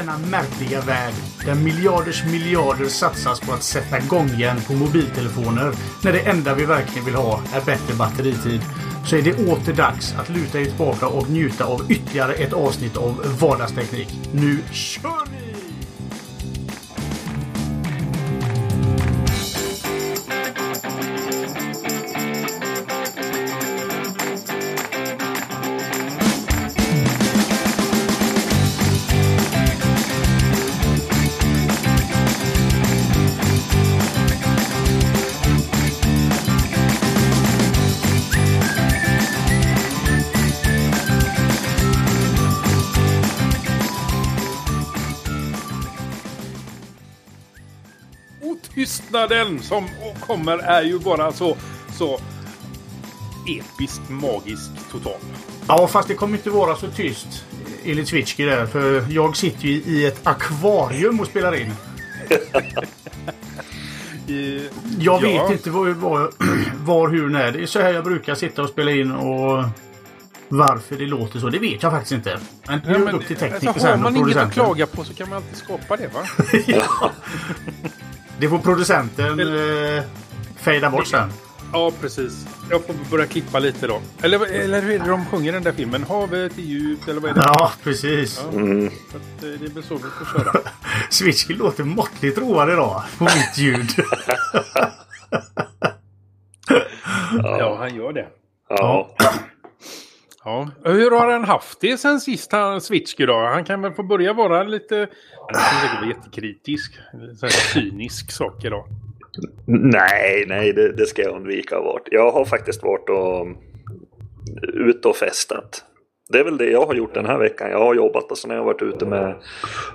denna märkliga värld där miljarders miljarder satsas på att sätta gångjärn på mobiltelefoner när det enda vi verkligen vill ha är bättre batteritid så är det åter dags att luta er tillbaka och njuta av ytterligare ett avsnitt av Vardagsteknik. Nu kör vi! Tystnaden som kommer är ju bara så, så episkt magisk total. Ja, fast det kommer inte vara så tyst enligt Switchky där. För jag sitter ju i ett akvarium och spelar in. I, Jag Ja. vet inte var, var, var, hur, när. Det är så här jag brukar sitta och spela in och varför det låter så. Det vet jag faktiskt inte. Men det Ja, är upp till tekniker alltså, har man inget att klaga på så kan man alltid skapa det va? Det får producenten eh, fejda bort sen. Ja, precis. Jag får börja klippa lite då. Eller, eller hur är det de sjunger i den där filmen? Havet är djupt eller vad är det? Ja, precis. Så att, eh, det är väl så vi får köra. Switchky låter måttligt road idag på mitt ljud. Ja, han gör det. Ja. Ja. Hur har han haft det sen sist han Switchky då? Han kan väl få börja vara lite... Han kan säkert vara jättekritisk. Här cynisk sak idag. Nej, nej, det, det ska jag undvika att vara. Jag har faktiskt varit och ute och festat. Det är väl det jag har gjort den här veckan. Jag har jobbat och sen har jag varit ute med,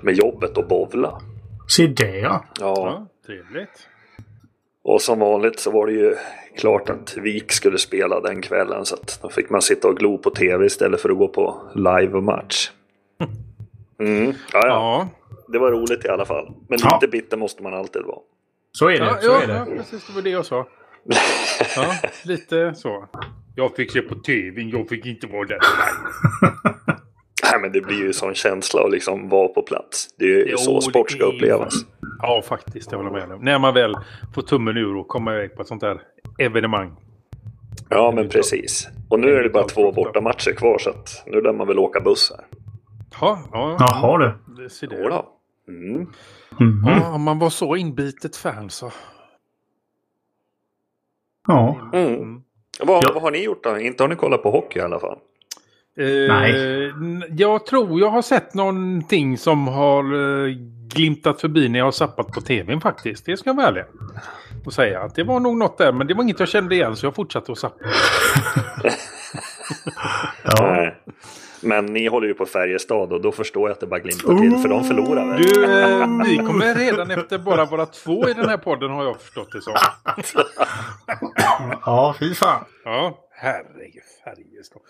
med jobbet och bovla. Se det ja. Ja. Ja, trevligt. Och som vanligt så var det ju klart att Vik skulle spela den kvällen så att då fick man sitta och glo på tv istället för att gå på live-match. Mm. Ja, ja, Ja, det var roligt i alla fall. Men Ja. lite bitter måste man alltid vara. Så är det. ja, så ja, är det. ja precis. Det var det jag sa. Ja, lite så. Jag fick se på tv, jag fick inte vara där. Nej. Men det blir ju sån känsla att liksom vara på plats. Det är ju Jo, så sport ska upplevas. Ja, faktiskt. Jag håller med om. När man väl får tummen ur och kommer iväg på ett sånt där evenemang. Ja, men precis. Och nu är det bara två bortamatcher kvar så att nu lär man väl åka buss här. Ja, ja. Jaha du. Det ser det. Jodå. Mm. Mhm. Ja, om man var så inbitet fan så. Ja. Mm. Vad, Ja. vad har ni gjort då? Inte har ni kollat på hockey i alla fall? Eh, Nej. Jag tror jag har sett någonting som har eh, glimtat förbi när jag har zappat på tvn faktiskt. Det ska jag vara ärlig och säga. Att det var nog något där, men det var inget jag kände igen så jag fortsatte att zappa. ja. Men ni håller ju på Färjestad och då förstår jag att det bara glimtar till för de förlorar väl? Du, eh, vi kommer redan efter bara vara två i den här podden har jag förstått det som. Ja, fy fan. Ja, herregud. Färjestad.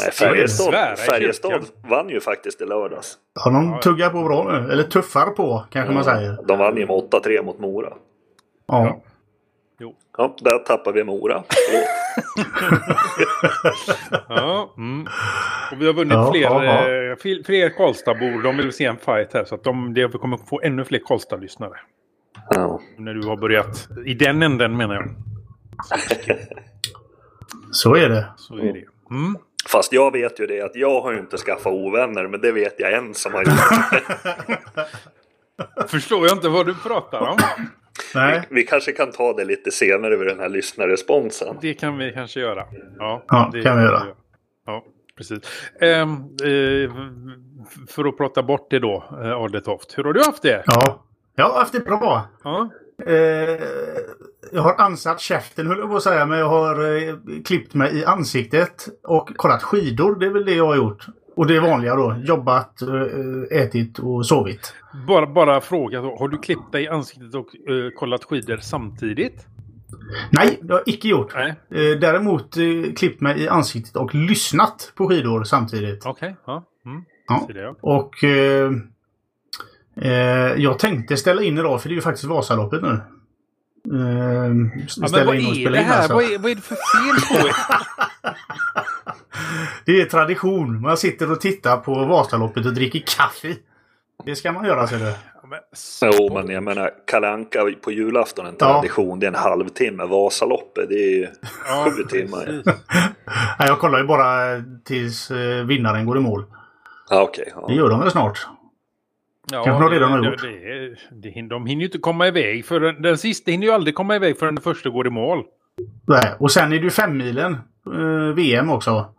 Nej, Färjestad, Färjestad vann ju faktiskt i lördags. Ja, de tuggar på bra nu. Eller tuffar på, kanske man säger. De vann ju med 8-3 mot Mora. Ja. Jo. Ja, där tappar vi Mora. Ja, mm. Och vi har vunnit Ja, fler, ja, ja. eh, fl- fler Karlstadbor. De vill se en fight här. Så att de, det, vi kommer få ännu fler Karlstad-lyssnare. Ja. När du har börjat. I den änden menar jag. Så är det. Så är det. Mm. Fast jag vet ju det att jag har ju inte skaffat ovänner, men det vet jag en som har gjort. Förstår jag inte vad du pratar om. Nej. Vi kanske kan ta det lite senare vid den här lyssnarresponsen. Det kan vi kanske göra. Ja, Ja, det kan vi göra. Ja, precis. Ehm, eh, för att prata bort det då, eh, Adetoft. Hur har du haft det? Ja. Jag har haft det bra. Ja. Eh, jag har ansatt käften höll jag på att säga, men jag har eh, klippt mig i ansiktet och kollat skidor. Det är väl det jag har gjort. Och det vanliga då. Jobbat, eh, ätit och sovit. Bara, bara fråga, då, har du klippt dig i ansiktet och eh, kollat skidor samtidigt? Nej, det har jag icke gjort. Nej. Eh, däremot eh, klippt mig i ansiktet och lyssnat på skidor samtidigt. Okej, ja. Mm. Ja. Det, ja. Och eh, jag tänkte ställa in idag för det är ju faktiskt Vasaloppet nu. Eh, Ja, men vad in och är spela det in här? alltså. Vad, är, vad är det för fel på er? Det är tradition. Man sitter och tittar på Vasaloppet och dricker kaffe. Det ska man göra ser du. Ja, men, Jo, men jag menar Kalle Anka på julafton en Ja. tradition. Det är en halvtimme. Vasaloppet, det är ju ja, sju timmar. Nej, jag kollar ju bara tills eh, vinnaren går i mål. Ja, okej. Det ja. gör de väl snart? Ja, Kanske de redan har gjort. Det, det, det, de hinner ju inte komma iväg. För den, den sista hinner ju aldrig komma iväg förrän den första går i mål. Nej. Och sen är det ju femmilen eh, VM också.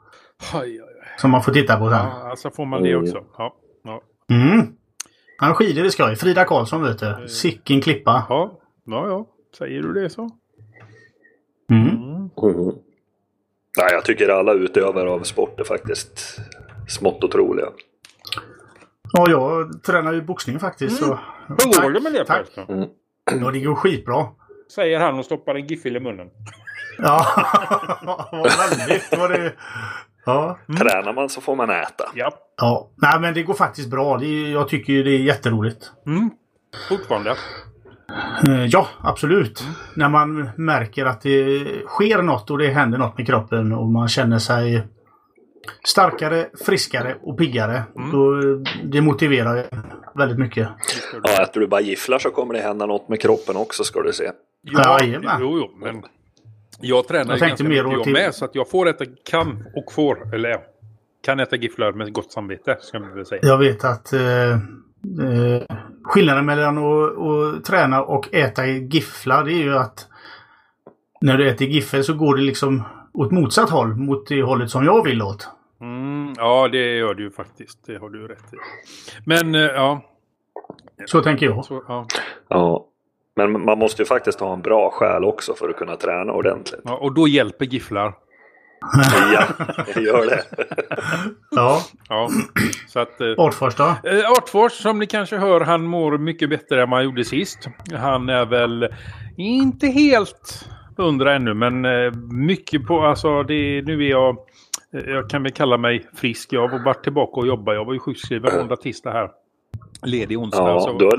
Oj, oj. Som man får titta på sen. Ja, alltså får man det också. Ja, ja, Mm. Han skidor är skoj. Frida Karlsson vet du. Sicken klippa. ja, ja, ja. Säger du det så? Mm. Mm. Nej, jag tycker alla utövare av sport är faktiskt smått otroliga. Ja, jag tränar ju boxning faktiskt. Så... Hur går det med det Tack. förresten? Ja, det går skitbra. Säger han och stoppar en giffel i munnen. Ja, vad väldigt vad det... Ja. Tränar man så får man äta. Ja. ja. Nej, men det går faktiskt bra. Det jag tycker ju det är jätteroligt. Mm. Fortfarande. Eh, Ja, absolut. När man märker att det sker något och det händer något med kroppen och man känner sig starkare, friskare och piggare. Då, det motiverar väldigt mycket. Ja, äter du bara gifflar så kommer det hända något med kroppen också ska du se. Ja, jo, jo, men jag tränar Jag ju ganska mer mycket jag med. Så att jag får äta, kan och får, eller kan äta gifflar med gott samvete. Ska man väl säga. Jag vet att eh, eh, skillnaden mellan att, att träna och äta gifflar det är ju att när du äter giffel så går det liksom åt motsatt håll mot det hållet som jag vill åt. Mm, ja, det gör du faktiskt. Det har du rätt i. Men eh, ja, Så tänker jag. så, ja, Ja. Men man måste ju faktiskt ha en bra själ också för att kunna träna ordentligt. ja. Och då hjälper gifflar. Ja, det gör det. Ja, Ja, så att... Eh, Artfors då? Eh, Artfors, som ni kanske hör, han mår mycket bättre än han gjorde sist. Han är väl inte helt hundra ännu, men eh, mycket på... Alltså, det, nu är jag... eh, Jag kan väl kalla mig frisk. Jag har varit tillbaka och jobbat. Jag var ju sjukskriven måndag, tisdag här. Ledig onsdag. Ja, så. du har,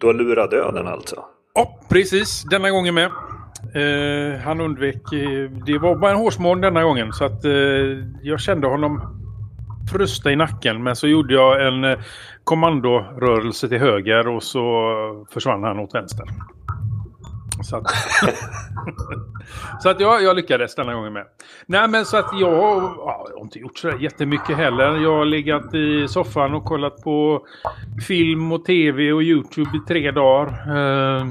du har lurat döden alltså. Ja, precis. Denna gången med. Eh, han undvek... Eh, det var bara en hårsmån denna gången. Så att eh, jag kände honom frusta i nacken. Men så gjorde jag en kommandorörelse till höger och så försvann han åt vänster. Så att, så att jag, jag lyckades denna gången med. Nej men så att jag, ja, jag har inte gjort sådär jättemycket heller. Jag har legat i soffan och kollat på film och tv och Youtube i tre dagar. Eh,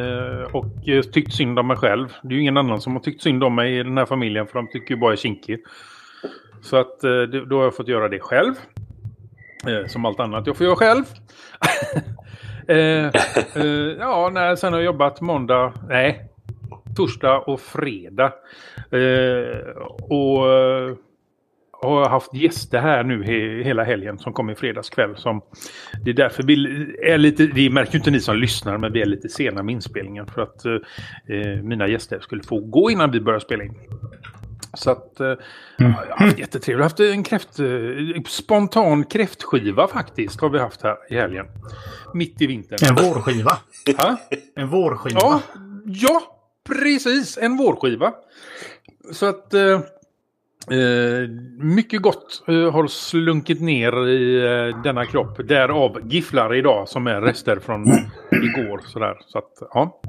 eh, och tyckt synd om mig själv. Det är ju ingen annan som har tyckt synd om mig i den här familjen för de tycker ju bara jag är kinkig. Så att eh, då har jag fått göra det själv. Eh, som allt annat jag får göra själv. eh, eh, ja, nej, sen har jag jobbat måndag, nej, torsdag och fredag. Eh, och eh, har haft gäster här nu he, hela helgen som kom i fredags kväll. Som, det är därför vi är lite, det märker ju inte ni som lyssnar, men vi är lite sena med inspelningen. För att eh, eh mina gäster skulle få gå innan vi börjar spela in. Så att eh, ja, jag har haft jättetrevligt. Jag har haft en kräft, eh, spontan kräftskiva faktiskt har vi haft här i helgen. Mitt i vintern. En vårskiva. Ja, En vårskiva. ja, ja, precis. En vårskiva. Så att eh, eh, mycket gott eh, har slunkit ner i eh, denna kropp. Därav gifflar idag som är rester från igår. Sådär. Så, att, ja.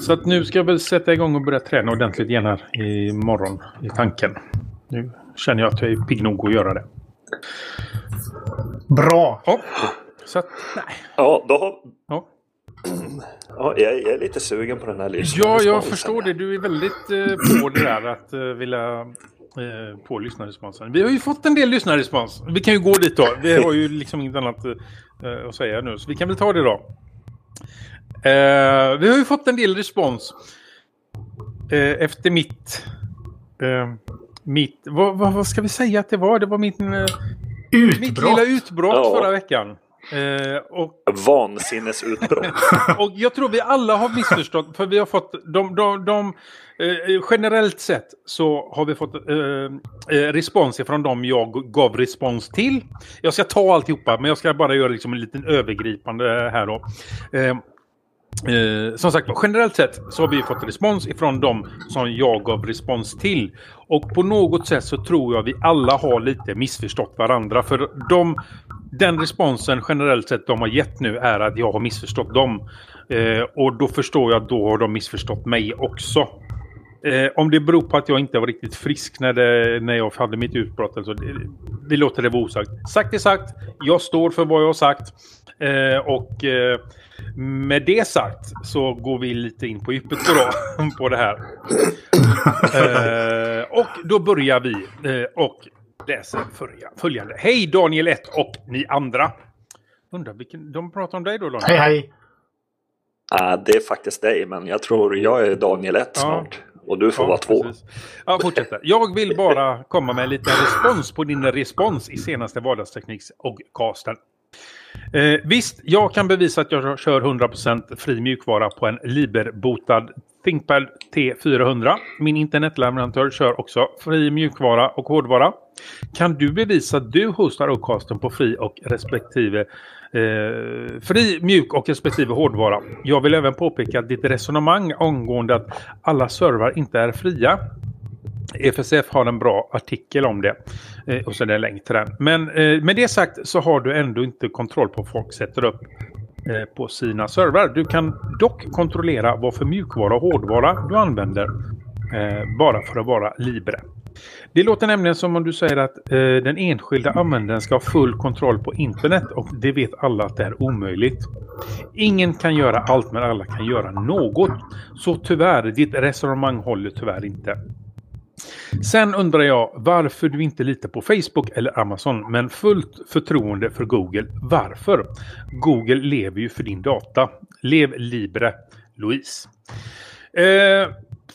så att nu ska jag väl sätta igång och börja träna ordentligt igen här imorgon i tanken. Nu känner jag att jag är pigg nog att göra det. Bra! Ja, så att, nej. Ja, då har... Ja. Ja, jag, jag är lite sugen på den här Ja, lyssnarresponsen. jag förstår det. Du är väldigt eh, på det där att eh, vilja eh, på lyssnarresponsen. Vi har ju fått en del lyssnarrespons. Vi kan ju gå dit då. Vi har ju liksom inget annat eh, att säga nu, så vi kan väl ta det då. Eh, vi har ju fått en del respons eh, efter mitt... Eh, mitt vad, vad, vad ska vi säga att det var? Det var mitt, eh, mitt lilla Utbrott! utbrott Ja. förra veckan. Eh, och Vansinnesutbrott. och jag tror vi alla har missförstått. För vi har fått de, de, de eh, generellt sett så har vi fått eh, eh, respons från dem jag gav respons till. Jag ska ta alltihopa men jag ska bara göra liksom en liten övergripande här då. Eh, Eh, som sagt generellt sett så har vi fått respons ifrån dem som jag gav respons till. Och på något sätt så tror jag vi alla har lite missförstått varandra. För de, den responsen generellt sett de har gett nu är att jag har missförstått dem. Eh, och då förstår jag att då har de missförstått mig också. Eh, om det beror på att jag inte var riktigt frisk när, det, när jag hade mitt utbrott. Alltså, det, vi låter det vara osagt. Sagt är sagt. Jag står för vad jag har sagt. Eh, och eh, med det sagt så går vi lite in på djupet då, på det här. Eh, och då börjar vi eh, och läser följande. Hej Daniel 1 och ni andra. Undrar vilken... De pratar om dig då Daniel? Hej hej! Ah, det är faktiskt dig, men jag tror jag är Daniel 1 snart. Ja. Och du får ja, vara två. Ja, fortsätter. Jag vill bara komma med lite respons på din respons i senaste vardagstekniks och casten. Eh, visst, jag kan bevisa att jag kör 100% fri mjukvara på en Liber-botad ThinkPad T400. Min internetleverantör kör också fri mjukvara och hårdvara. Kan du bevisa att du hostar Ocasten på fri och respektive eh, fri, mjuk och respektive hårdvara? Jag vill även påpeka att ditt resonemang angående att alla servrar inte är fria FSF har en bra artikel om det. Eh, och så är det en länk till den. Men eh, med det sagt så har du ändå inte kontroll på vad folk sätter upp Eh, på sina servrar. Du kan dock kontrollera vad för mjukvara och hårdvara du använder. Eh, bara för att vara libre. Det låter nämligen som om du säger att eh, den enskilda användaren ska ha full kontroll på internet och det vet alla att det är omöjligt. Ingen kan göra allt men alla kan göra något. Så tyvärr, ditt resonemang håller tyvärr inte. Sen undrar jag varför du inte litar på Facebook eller Amazon men fullt förtroende för Google. Varför? Google lever ju för din data. Lev libre, Louise. Eh,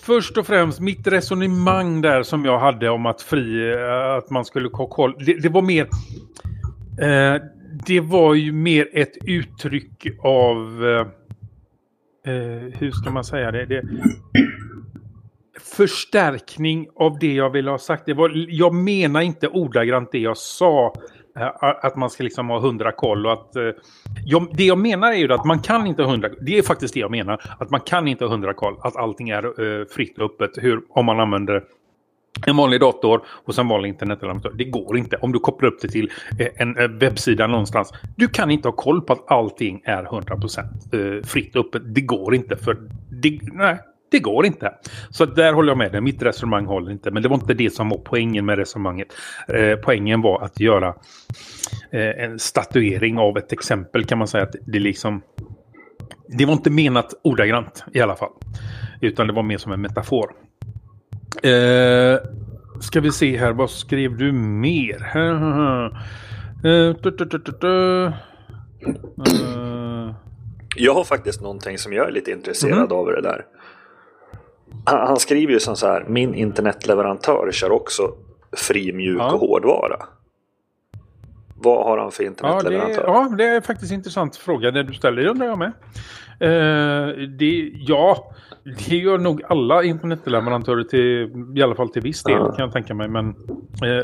först och främst mitt resonemang där som jag hade om att fri, eh, att man skulle ha koll. Det, det var mer... Eh, det var ju mer ett uttryck av... Eh, eh hur ska man säga det? det förstärkning av det jag ville ha sagt. Det var, jag menar inte ordagrant det jag sa. Eh, att man ska liksom ha hundra koll och att... Eh, jag, det jag menar är ju att man kan inte ha hundra... Det är faktiskt det jag menar. Att man kan inte ha hundra koll. Att allting är uh, fritt och öppet. Hur, om man använder en vanlig dator och sen vanlig internetleverantör. Det går inte om du kopplar upp det till en webbsida någonstans. Du kan inte ha koll på att allting är 100% fritt och öppet. Det går inte för... Det, nej, det går inte. Så där håller jag med dig. Mitt resonemang håller inte. Men det var inte det som var poängen med resonemanget. Eh, poängen var att göra eh, en statuering av ett exempel kan man säga. att Det liksom... Det var inte menat ordagrant i alla fall. Utan det var mer som en metafor. Eh, ska vi se här, vad skrev du mer? Eh, jag har faktiskt någonting som jag är lite intresserad mm. av det där han skriver ju som så här, min internetleverantör kör också fri mjuk ja. och hårdvara. Vad har han för internetleverantör? Ja, det, ja, det är faktiskt en intressant fråga det du ställer, undrar jag med. Uh, det, ja, det gör nog alla internetleverantörer till, i alla fall till viss del ja. kan jag tänka mig. Men uh,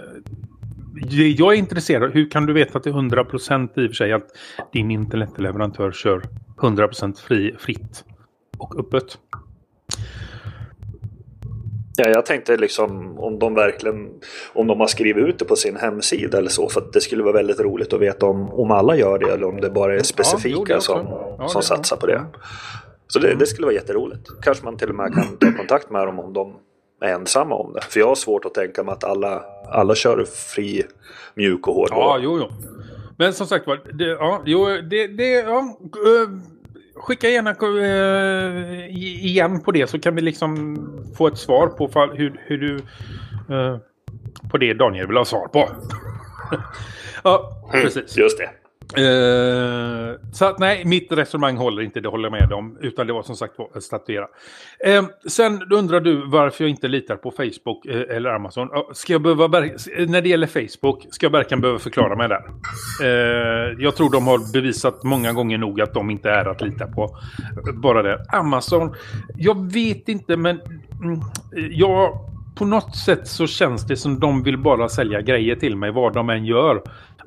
jag är intresserad, hur kan du veta att det är 100% i och för sig att din internetleverantör kör 100% fri, fritt och öppet? Ja, jag tänkte liksom om de verkligen om de har skrivit ut det på sin hemsida eller så. För det skulle vara väldigt roligt att veta om, om alla gör det eller om det bara är specifika ja, som, ja, som satsar på det. Så det, det, skulle vara jätteroligt. Kanske man till och med kan ta kontakt med dem om de är ensamma om det. För jag har svårt att tänka mig att alla, alla kör fri mjuk och hård. Ja, jo, jo. Men som sagt var, det, ja, jo, det, det, ja, skicka gärna uh, igen på det så kan vi liksom få ett svar på hur, hur du... Uh, på det Daniel vill ha svar på. ja, mm, precis. Just det. Eh, så att nej, mitt resonemang håller inte, det håller jag med om. Utan det var som sagt att statuera. Eh, sen undrar du varför jag inte litar på Facebook eh, eller Amazon. ska jag behöva, när det gäller Facebook, ska jag verkligen behöva förklara mig där? Eh, jag tror de har bevisat många gånger nog att de inte är att lita på. Bara det. Amazon, jag vet inte men mm, jag på något sätt så känns det som de vill bara sälja grejer till mig vad de än gör.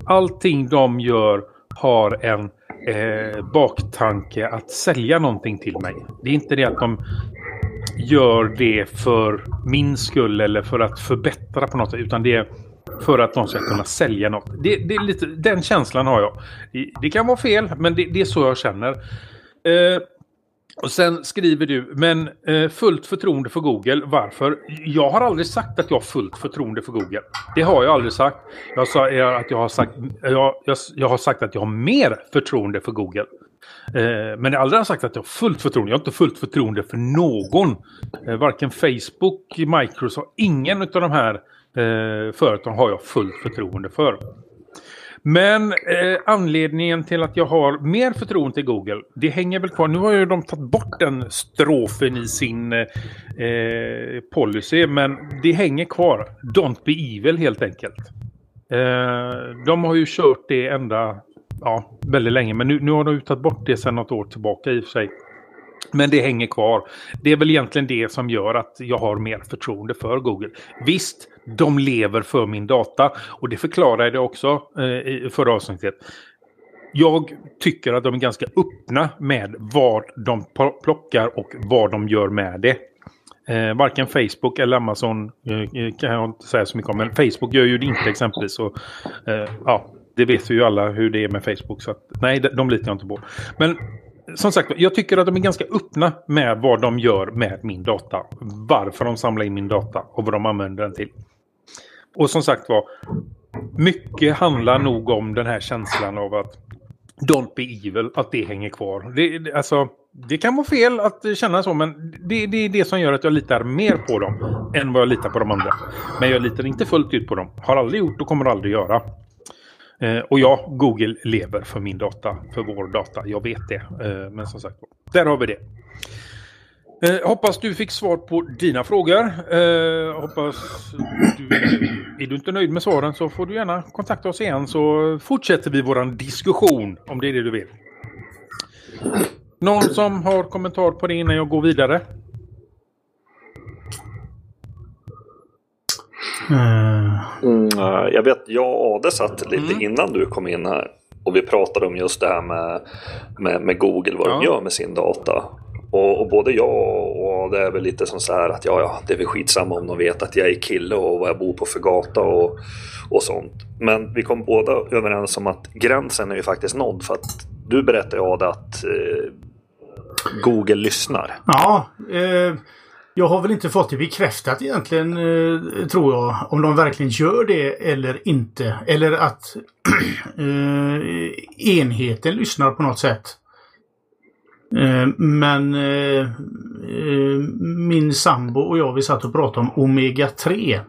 Allting de gör har en eh, baktanke att sälja någonting till mig. Det är inte det att de gör det för min skull eller för att förbättra på något sätt. Utan det är för att de ska kunna sälja något. Det, det är lite, den känslan har jag. Det, det kan vara fel, men det, det, är så jag känner. Eh, och sen skriver du, men eh, fullt förtroende för Google. Varför? Jag har aldrig sagt att jag har fullt förtroende för Google. Det har jag aldrig sagt. Jag, sa, eh, att jag, har, sagt eh, jag, jag, jag har sagt att jag har mer förtroende för Google. Eh, men jag har aldrig sagt att jag har fullt förtroende. Jag har inte fullt förtroende för någon. Eh, varken Facebook, Microsoft, ingen av de här eh, företagen har jag fullt förtroende för. Men eh, anledningen till att jag har mer förtroende till Google, det hänger väl kvar. Nu har ju de tagit bort den strofen i sin eh, eh, policy, men det hänger kvar. Don't be evil helt enkelt. Eh, de har ju kört det ända, ja, väldigt länge, men nu, nu har de ju tagit bort det sedan något år tillbaka i och för sig. Men det hänger kvar. Det är väl egentligen det som gör att jag har mer förtroende för Google. Visst, de lever för min data. Och det förklarade jag också eh, i förra avsnittet. Jag tycker att de är ganska öppna med vad de plockar och vad de gör med det. Eh, varken Facebook eller Amazon eh, eh, kan jag inte säga så mycket om. Men Facebook gör ju det inte exempelvis. Och, eh, ja, det vet vi ju alla hur det är med Facebook. Så att, nej, de, de litar jag inte på. Men som sagt, jag tycker att de är ganska öppna med vad de gör med min data. Varför de samlar in min data och vad de använder den till. Och som sagt var, mycket handlar nog om den här känslan av att Don't be evil, att det hänger kvar. Det, alltså, det kan vara fel att känna så, men det, det är det som gör att jag litar mer på dem än vad jag litar på de andra. Men jag litar inte fullt ut på dem. Har aldrig gjort och kommer aldrig göra. Eh, och ja, Google lever för min data, för vår data. Jag vet det. Eh, men som sagt, där har vi det. Eh, hoppas du fick svar på dina frågor. Eh, hoppas du, är du inte nöjd med svaren så får du gärna kontakta oss igen så fortsätter vi våran diskussion om det är det du vill. Någon som har kommentar på det innan jag går vidare? Mm, jag vet, jag och Ade satt lite mm. innan du kom in här och vi pratade om just det här med, med, med Google, vad ja. de gör med sin data. Och, och, både jag och det är väl lite som så här att ja, ja, det är väl skitsamma om de vet att jag är kille och vad jag bor på för gata och, och sånt. Men vi kom båda överens om att gränsen är ju faktiskt nådd för att du berättade Ada att eh, Google lyssnar. Ja, eh, jag har väl inte fått det bekräftat egentligen, eh, tror jag. Om de verkligen gör det eller inte. Eller att eh, enheten lyssnar på något sätt. Eh, men eh, eh, min sambo och jag vi satt och pratade om Omega 3.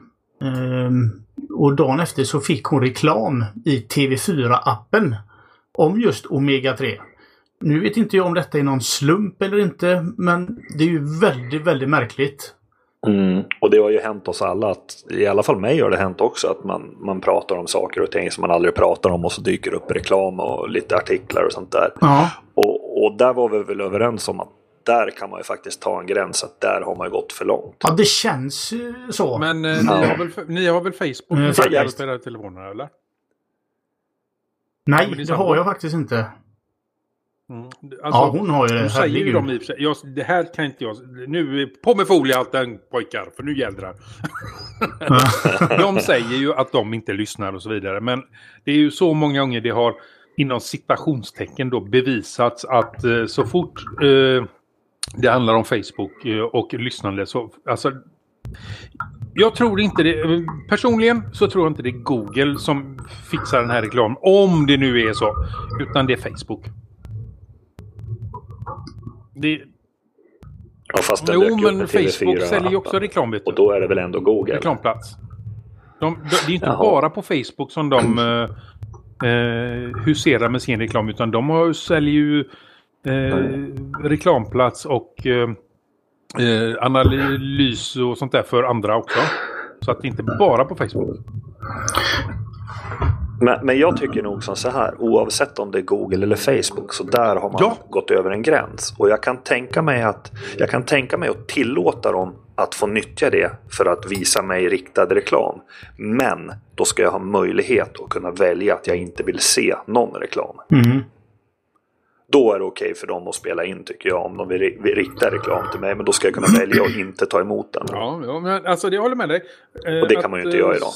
Och dagen efter så fick hon reklam i TV4-appen om just Omega 3. Nu vet inte jag om detta är någon slump eller inte, men det är ju väldigt, väldigt märkligt. Mm. Och det har ju hänt oss alla, att, i alla fall mig har det hänt också, att man, man pratar om saker och ting som man aldrig pratar om och så dyker upp reklam och lite artiklar och sånt där. Ja. Och, där var vi väl överens om att där kan man ju faktiskt ta en gräns att där har man gått för långt. Ja, det känns så. Men eh, ni, har väl, ni har väl Facebook mm, på era telefoner eller? Nej, det har jag faktiskt inte. Mm. Alltså, ja, hon har ju det. Säger ju de i jag, det här kan inte jag... Nu, på med foliehalten pojkar, för nu jädrar. de säger ju att de inte lyssnar och så vidare. Men det är ju så många gånger det har inom citationstecken då bevisats att eh, så fort eh, det handlar om Facebook eh, och lyssnande så... Alltså, jag tror inte det. Personligen så tror jag inte det är Google som fixar den här reklamen. Om det nu är så. Utan det är Facebook. Det... Ja, fast den jo, men Facebook säljer ju också reklam. Och då är det väl ändå Google? Reklamplats. De, de, det är inte Jaha. bara på Facebook som de uh, huserar med sin reklam. Utan de har, säljer ju uh, reklamplats och uh, analys och sånt där för andra också. Så att det inte bara på Facebook. Men, men jag tycker nog som så här, oavsett om det är Google eller Facebook, så där har man ja. gått över en gräns. Och jag kan tänka mig att jag kan tänka mig att tillåta dem att få nyttja det för att visa mig riktad reklam. Men då ska jag ha möjlighet att kunna välja att jag inte vill se någon reklam. Mm. Då är det okej okay för dem att spela in tycker jag. Om de vill, rikta reklam till mig. Men då ska jag kunna välja att inte ta emot den. Ja, ja men alltså det håller med dig. Eh, och det kan man ju inte göra idag.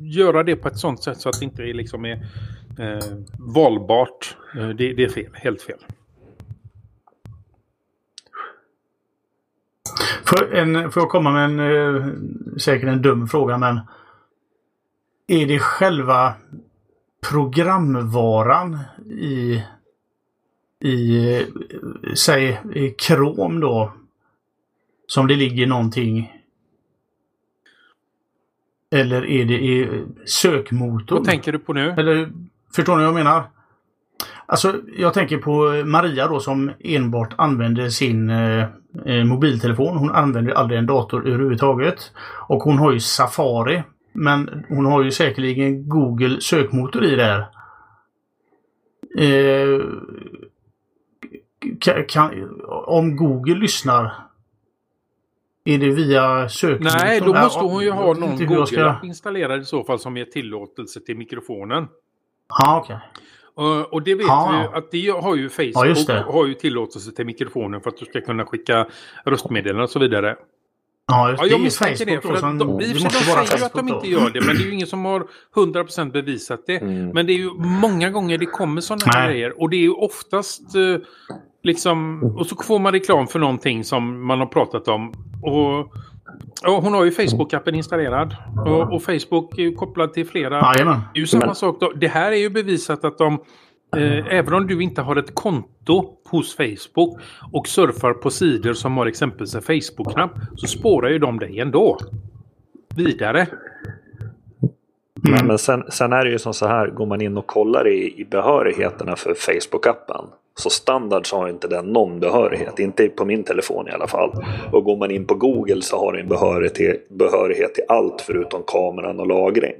Göra det på ett sånt sätt så att det inte liksom är eh, valbart. Eh, det, det är fel. Helt fel. För, en, för att komma med en eh, säkert en dum fråga men Är det själva programvaran i i säg i Chrome då som det ligger någonting eller är det i sökmotorn? Vad tänker du på nu? Eller Förstår ni vad jag menar? Alltså, jag tänker på Maria då som enbart använder sin eh, eh, mobiltelefon. Hon använder aldrig en dator överhuvudtaget. Och hon har ju Safari. Men hon har ju säkerligen Google sökmotor i där. Eh, kan, om Google lyssnar är det via sökmotorn? Nej, då måste hon ju ha någon Google ska... installerad i så fall som ger tillåtelse till mikrofonen. Ja, okej. Okay. Uh, och det vet ha. vi ju att det har ju Facebook ja, har ju tillåtelse till mikrofonen för att du ska kunna skicka röstmeddelanden och så vidare. Ja, just, ja jag misstänker det. För att de, de, de säger ju att de inte gör det, men det är ju ingen som har 100% bevisat det. Mm. Men det är ju många gånger det kommer sådana här grejer. Och det är ju oftast uh, liksom... Och så får man reklam för någonting som man har pratat om. Och Ja, hon har ju Facebook-appen installerad. Och, och, Facebook är ju kopplad till flera. Jajamän. Det är ju samma sak då. Det här är ju bevisat att de Eh, även om du inte har ett konto hos Facebook och surfar på sidor som har exempelvis en Facebook-knapp så spårar ju de dig ändå. Vidare. Mm. Men, men sen, sen, är det ju som så här, går man in och kollar i, i behörigheterna för Facebook-appen så standard så har inte den någon behörighet, inte på min telefon i alla fall. Och går man in på Google så har den behörighet till, behörighet till allt förutom kameran och lagring.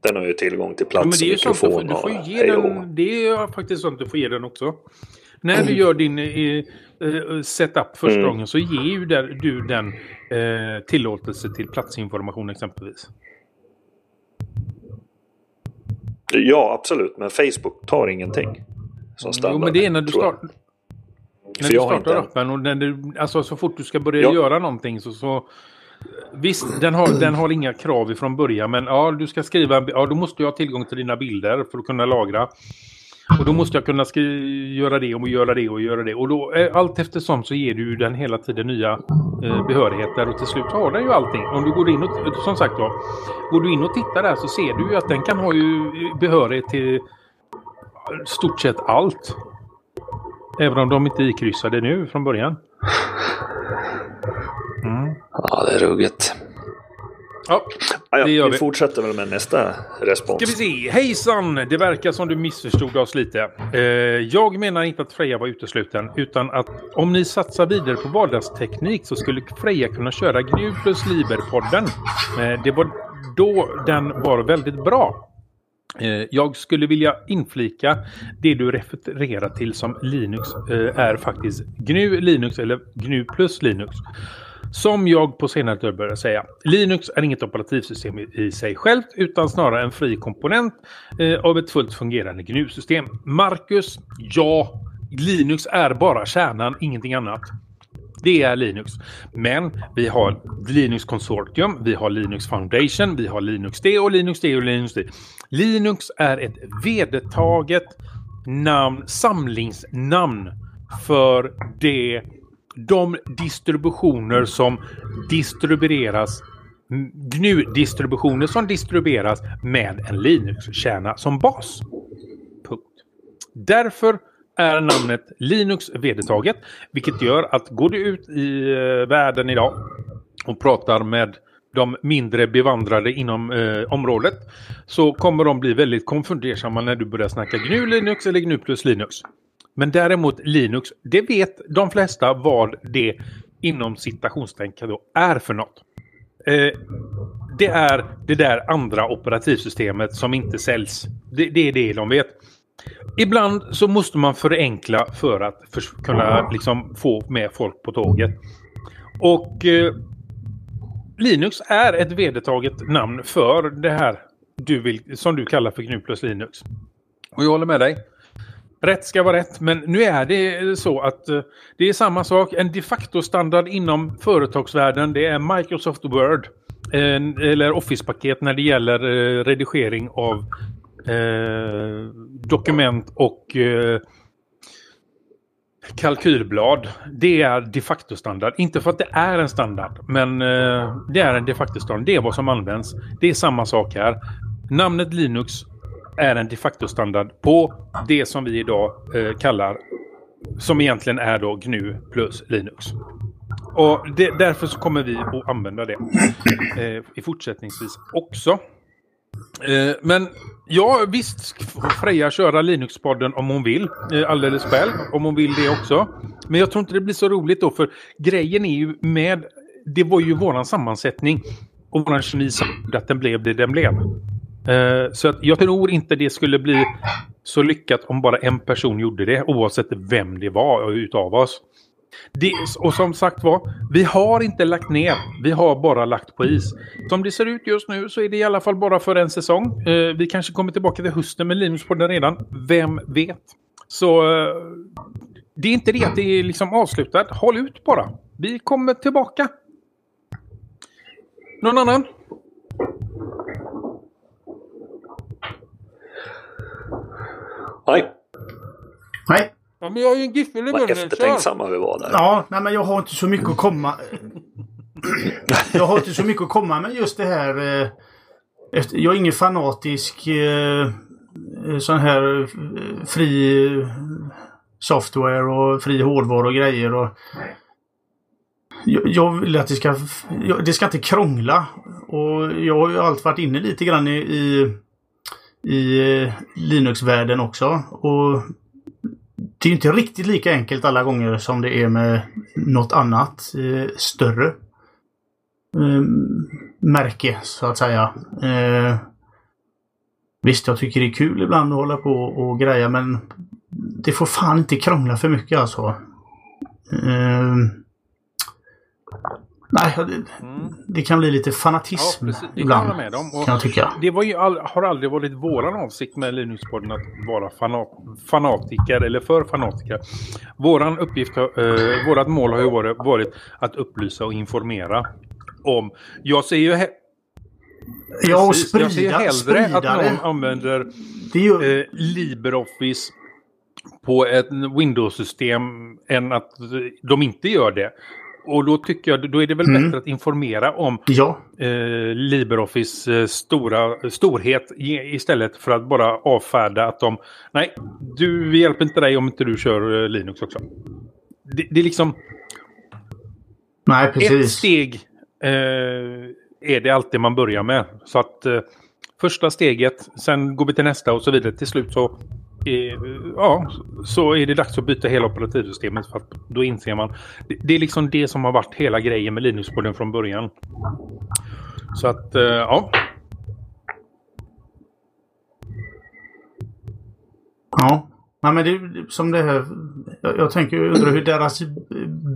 Den har ju tillgång till plats ja, och mikrofon du får, du får ge den, Det är faktiskt sånt du får ge den också. När du gör din eh, eh setup första mm. gången så ger ju där, du den eh, tillåtelse till platsinformation exempelvis. Ja, absolut. Men Facebook tar ingenting som standard. Jo, men det är när du, start... när du startar appen och när du, alltså, så fort du ska börja ja. göra någonting så, så Visst, den har, den har inga krav ifrån början, men ja, du ska skriva, ja, då måste jag ha tillgång till dina bilder för att kunna lagra. Och då måste jag kunna göra det och göra det och göra det. Och då, eh, allt eftersom så ger du den hela tiden nya eh, behörigheter och till slut har den ju allting. Om du går in och, som sagt då, går du in och tittar där så ser du ju att den kan ha ju behörighet till stort sett allt. Även om de inte är ikryssade nu från början. Mm. Ja, det är ruggigt. Ja, det gör vi. Vi fortsätter väl med nästa respons. Ska vi se. Hejsan! Det verkar som du missförstod oss lite. Eh, jag menar inte att Freja var utesluten, utan att om ni satsar vidare på vardagsteknik så skulle Freja kunna köra Gnu plus Liber-podden. Eh, det var då den var väldigt bra. Eh, jag skulle vilja inflika det du refererar till som Linux eh, är faktiskt GNU Linux eller GNU plus Linux. Som jag på senare tid började säga. Linux är inget operativsystem i sig självt utan snarare en fri komponent eh, av ett fullt fungerande GNU-system. Marcus, ja, Linux är bara kärnan, ingenting annat. Det är Linux. Men vi har Linux Consortium, vi har Linux Foundation, vi har Linux D och Linux D och Linux D. Linux är ett vedertaget namn, samlingsnamn för det, de distributioner som distribueras GNU-distributioner som distribueras med en Linux-kärna som bas. Punkt. Därför är namnet Linux vedertaget. Vilket gör att går du ut i eh, världen idag och pratar med de mindre bevandrade inom eh, området så kommer de bli väldigt konfundersamma när du börjar snacka GNU Linux eller GNU plus Linux. Men däremot Linux, det vet de flesta vad det inom citationstänkande då är för något. Eh, det är det där andra operativsystemet som inte säljs. Det, det är det de vet. Ibland så måste man förenkla för att för, kunna liksom, få med folk på tåget. Och eh, Linux är ett vedertaget namn för det här du vill, som du kallar för GNU plus Linux. Och jag håller med dig. rätt ska vara rätt. Men nu är det så att eh, det är samma sak. En de facto-standard inom företagsvärlden det är Microsoft Word. En, eller Office-paket när det gäller eh, redigering av eh, dokument och eh, kalkylblad. Det är de facto-standard. Inte för att det är en standard, men eh, det är en de facto-standard. Det är vad som används. Det är samma sak här. Namnet Linux är en de facto-standard på det som vi idag eh, kallar, som egentligen är då GNU plus Linux. Och det, därför så kommer vi att använda det eh, i fortsättningsvis också. Eh, men ja, visst får Freja köra Linux-podden om hon vill. Eh, alldeles själv, om hon vill det också. Men jag tror inte det blir så roligt då, för grejen är ju med... Det var ju våran sammansättning och våran kemi som att den blev det den blev. Eh, så att jag tror inte det skulle bli så lyckat om bara en person gjorde det, oavsett vem det var utav oss. Det, och som sagt var, vi har inte lagt ner. Vi har bara lagt på is. Som det ser ut just nu så är det i alla fall bara för en säsong. Eh, vi kanske kommer tillbaka till hösten med Linus på den redan. Vem vet? Så eh, det är inte det att det är liksom avslutat. Håll ut bara. Vi kommer tillbaka. Någon annan? Nej, Nej. Ja, men jag har ju en giffel i vad munnen. eftertänksamma vi var där. Ja, nej, men jag har inte så mycket att komma... jag har inte så mycket att komma med just det här... Eh, efter, jag är ingen fanatisk eh, sån här eh, fri eh, software och fri hårdvara och grejer. Och, jag, jag vill att det ska... Jag, det ska inte krångla. Och jag har ju alltid varit inne lite grann i, i, i eh, Linux-världen också. Och det är inte riktigt lika enkelt alla gånger som det är med något annat eh, större eh, märke så att säga. Eh, visst, jag tycker det är kul ibland att hålla på och greja men det får fan inte krångla för mycket alltså. Eh, nej, det, det kan bli lite fanatism Ja, kan ibland. hålla med om. Kan jag tycka. Det var ju all, har aldrig varit våran avsikt med Linuxpodden att vara fanat, fanatiker eller för fanatiker. Våran uppgift, eh, vårat mål har ju varit, varit att upplysa och informera om. Jag ser ju, Ja, och precis, jag ser ju sprida, hellre sprida att någon det. använder det gör, eh, LibreOffice på ett Windows-system än att de inte gör det. Och då tycker jag, då är det väl Mm. bättre att informera om ja, eh, LibreOffice eh, stora, storhet istället för att bara avfärda att de... Nej, du, vi hjälper inte dig om inte du kör eh, Linux också. Det, det är liksom nej ett precis. steg eh, är det alltid man börjar med. Så att eh, första steget, sen går vi till nästa och så vidare. Till slut så, eh, ja, så är det dags att byta hela operativsystemet. För att då inser man. Det, det är liksom det som har varit hela grejen med Linux-podden från början. Så att, eh, ja. Ja. Nej, men det som det här. Jag, jag tänker, jag undrar hur deras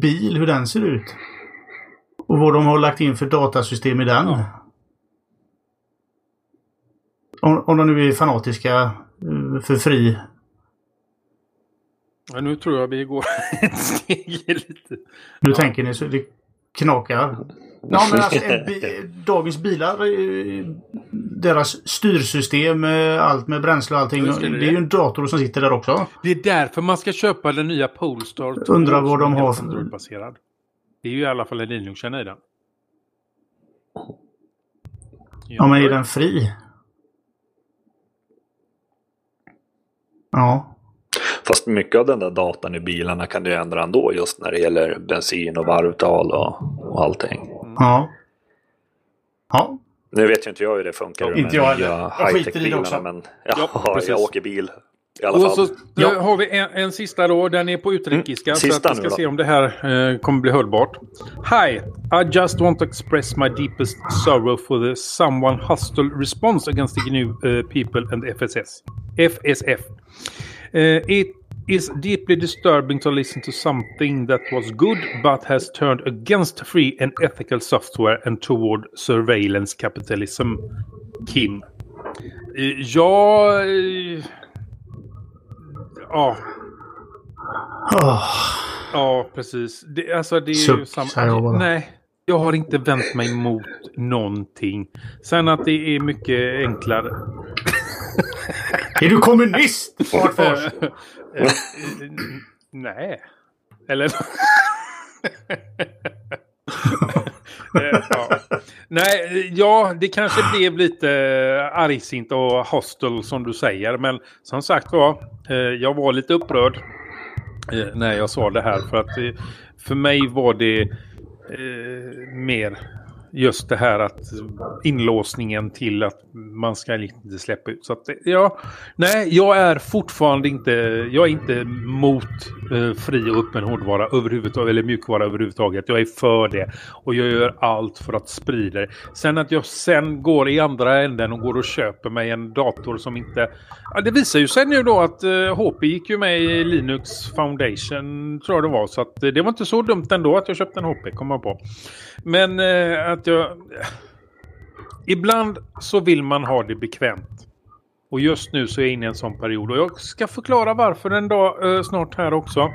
bil, hur den ser ut. Och vad de har lagt in för datasystem i den. Ja. Om, om de nu är fanatiska eh, för fri. ja, nu tror jag vi går ett steg lite. Nu tänker ni så det knakar. Ja, men alltså, dagens bilar, eh, deras styrsystem, eh, allt med bränsle och allting. Det, är ju en dator som sitter där också. Det är därför man ska köpa den nya Polestar 2. Undrar vad de har för-. Det är ju i alla fall en Linux-kärna i den. Ja, men är den fri? Ja. Fast mycket av den där datan i bilarna kan du ändra ändå just när det gäller bensin och varvtal och, och allting. Ja. Ja. Nu vet ju inte jag hur det funkar Ja, med inte jag de heller. Jag skiter i det också. men ja, Ja, jag åker bil i alla Och fall. så eh, Ja. har vi en, en sista då. Den är på utrikiska. Mm, så att sista vi ska se om det här eh, kommer bli hörbart. Hi! I just want to express my deepest sorrow for the someone hostile response against the GNU uh, people and FSS. FSF. Uh, it is deeply disturbing to listen to something that was good but has turned against free and ethical software and toward surveillance capitalism. Kim. Eh, Ja... ja, Åh, ja, precis. Det, alltså det är ju Suck, samma... jag bara. Nej, jag har inte vänt mig mot någonting. Sen att det är mycket enklare. är du kommunist? Fartfors? Eh, Nej. Eller... Ja. Nej, ja, det kanske blev lite eh, argsint och hostel som du säger. Men som sagt var, eh, jag var lite upprörd eh, när jag sa det här. För att för mig var det eh, mer just det här att inlåsningen till att man ska inte släppa ut. Så att, ja, nej, jag är fortfarande inte, jag är inte mot eh, fri och öppen hårdvara överhuvudtaget, eller mjukvara överhuvudtaget. Jag är för det och jag gör allt för att sprida det. Sen att jag sen går i andra änden och går och köper mig en dator som inte... Ja, det visar ju sig nu då att eh, HP gick ju med i Linux Foundation, tror jag det var. Så att, eh, det var inte så dumt ändå att jag köpte en HP, kommer jag på. Men eh, att jag... Ibland så vill man ha det bekvämt. Och just nu så är jag inne i en sån period. Och jag ska förklara varför en dag eh, snart här också.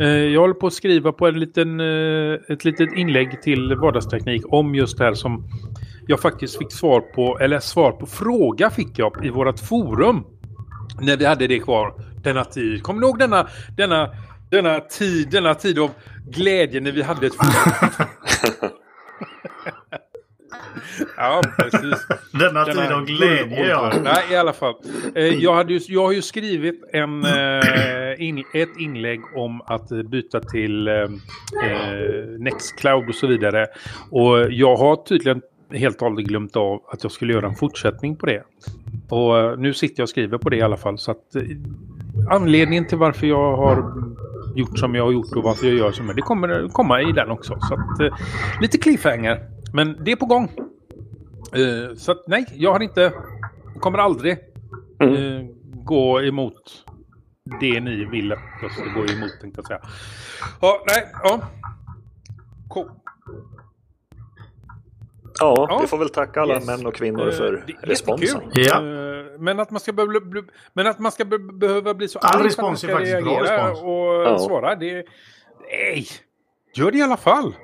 Eh, jag håller på att skriva på en liten, eh, ett litet inlägg till vardagsteknik om just det här som jag faktiskt fick svar på. Eller svar på fråga fick jag i vårt forum. När vi hade det kvar. Denna tid. Kommer ni ihåg denna, denna, denna tid, denna tid av glädje när vi hade ett forum? ja, precis. Denna tid av glädje, ja. Nej, i alla fall. Eh, jag, hade ju, jag har ju skrivit en, eh, in, ett inlägg om att byta till eh, eh, Nextcloud och så vidare. Och jag har tydligen helt och hållet glömt av att jag skulle göra en fortsättning på det. Och eh, nu sitter jag och skriver på det i alla fall. Så att eh, anledningen till varför jag har gjort som jag har gjort och varför jag gör som jag det kommer komma i den också. Så att, eh, lite cliffhanger. Men det är på gång. Eh, så att nej, jag har inte, kommer aldrig Mm. eh, gå emot det ni vill att jag ska gå emot tänkte jag säga. Ja, nej, ja. Cool. Ja, Ja. vi får väl tacka alla Yes. män och kvinnor Eh, för är responsen. Ja. Eh, Men att man ska, behöva bli, men att man ska be, behöva bli så All arg för att respons man är ska faktiskt bra reagera respons. och Ja. svara. Det, nej, gör det i alla fall.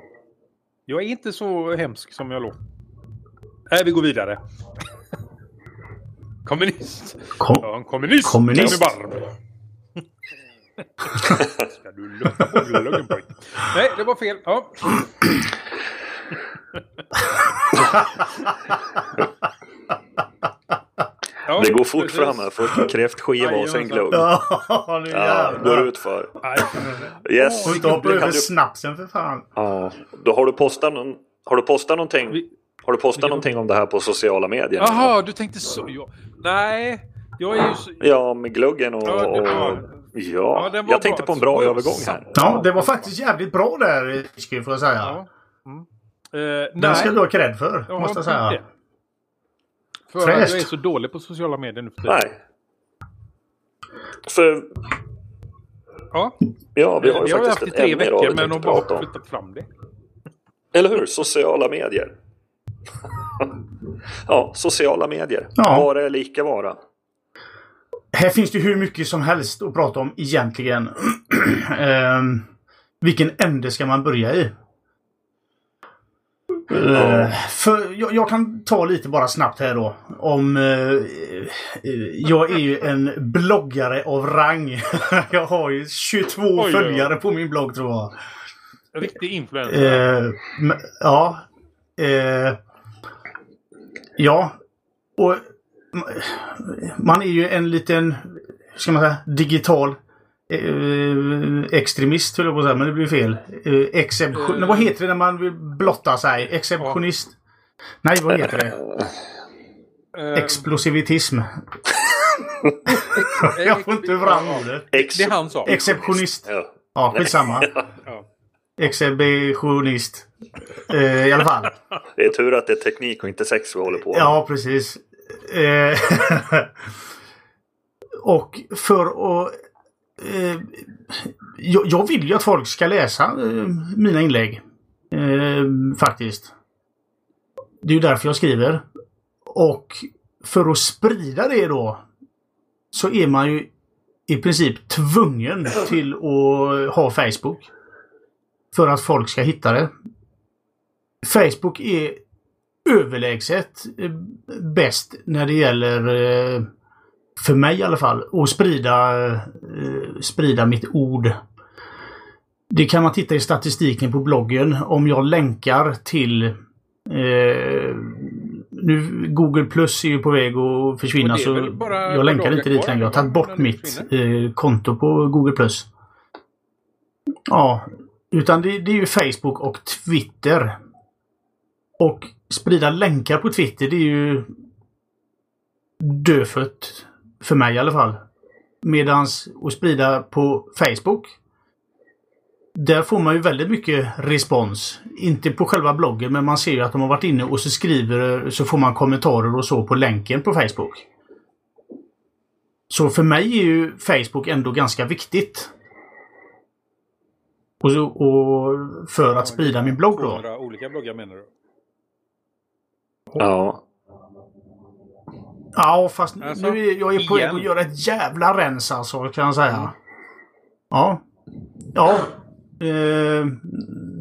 Jag är inte så hemsk som jag låter. Nej, vi går vidare. Kommunist. Kom. Ja, en kommunist. Kommunist. Med barb. Ska du lugna på pojk? Nej, det var fel. Ja. Ja, Det går fort precis. fram här. Först kräftskiva och sen glugg. Ja, nu Ja, går jävlar. ut för. Nej, Yes. Får inte hoppa över du, snapsen för fan. ja, då har du postat någon, Har du postat någonting? Vi- Har du postat någonting om det här på sociala medier? Jaha, du tänkte så. Ja. Nej, jag är ju så... Ja, med gluggen och... Ja, ja, Ja, jag tänkte bra. på en bra övergång här. Ja, det var faktiskt jävligt bra där, får jag säga. Ja. Mm. Eh, Den ska du ha cred för, jag måste jag säga. det. För att jag är så dålig på sociala medier nu för tiden. Nej. För Ja, ja, vi har ju det har jag haft faktiskt i ett tre veckor vi men tänkte har bara flyttat fram det. Eller hur? Sociala medier. Ja, sociala medier. Ja. Vara eller icke vara. Här finns det hur mycket som helst att prata om egentligen. Ehm, vilken ände ska man börja i? Eh, för jag, jag kan ta lite bara snabbt här då. Om... eh, eh, jag är ju en bloggare av rang. jag har ju 22 oj, följare på min blogg tror jag. Riktig influencer. Eh, men- ja. Eh, ja. Och man är ju en liten, ska man säga, digital eh, extremist höll jag på att säga, men det blir fel. Eh, exception, Eh. Vad heter det när man vill blotta sig? Exceptionist? Nej, vad heter det? Eh, Explosivitism. jag får inte fram ordet. Det är han sa. Exceptionist. Ja. Ja, skitsamma. Ja. Exhibitionist. Eh, I alla fall. Det är tur att det är teknik och inte sex vi håller på med. Ja, precis. Eh, och för att... Eh, jag, jag vill ju att folk ska läsa eh, mina inlägg. Eh, faktiskt. Det är ju därför jag skriver. Och för att sprida det då så är man ju i princip tvungen till att ha Facebook. För att folk ska hitta det. Facebook är överlägset eh, bäst när det gäller, eh, för mig i alla fall, att sprida, eh, sprida mitt ord. Det kan man titta i statistiken på bloggen. Om jag länkar till eh, nu Google Plus är ju på väg att försvinna så jag länkar inte dit längre. Jag har tagit bort mitt eh, konto på Google Plus. Ja, utan det, det är ju Facebook och Twitter. Och sprida länkar på Twitter det är ju dödfött. För mig i alla fall. Medans att sprida på Facebook där får man ju väldigt mycket respons. Inte på själva bloggen men man ser ju att de har varit inne och så skriver så får man kommentarer och så på länken på Facebook. Så för mig är ju Facebook ändå ganska viktigt. Och, så, och för att sprida min blogg då. olika bloggar menar du? Ja. Ja, fast alltså, nu är jag är på väg att göra ett jävla rens alltså, kan jag säga. Ja. Ja, Eh,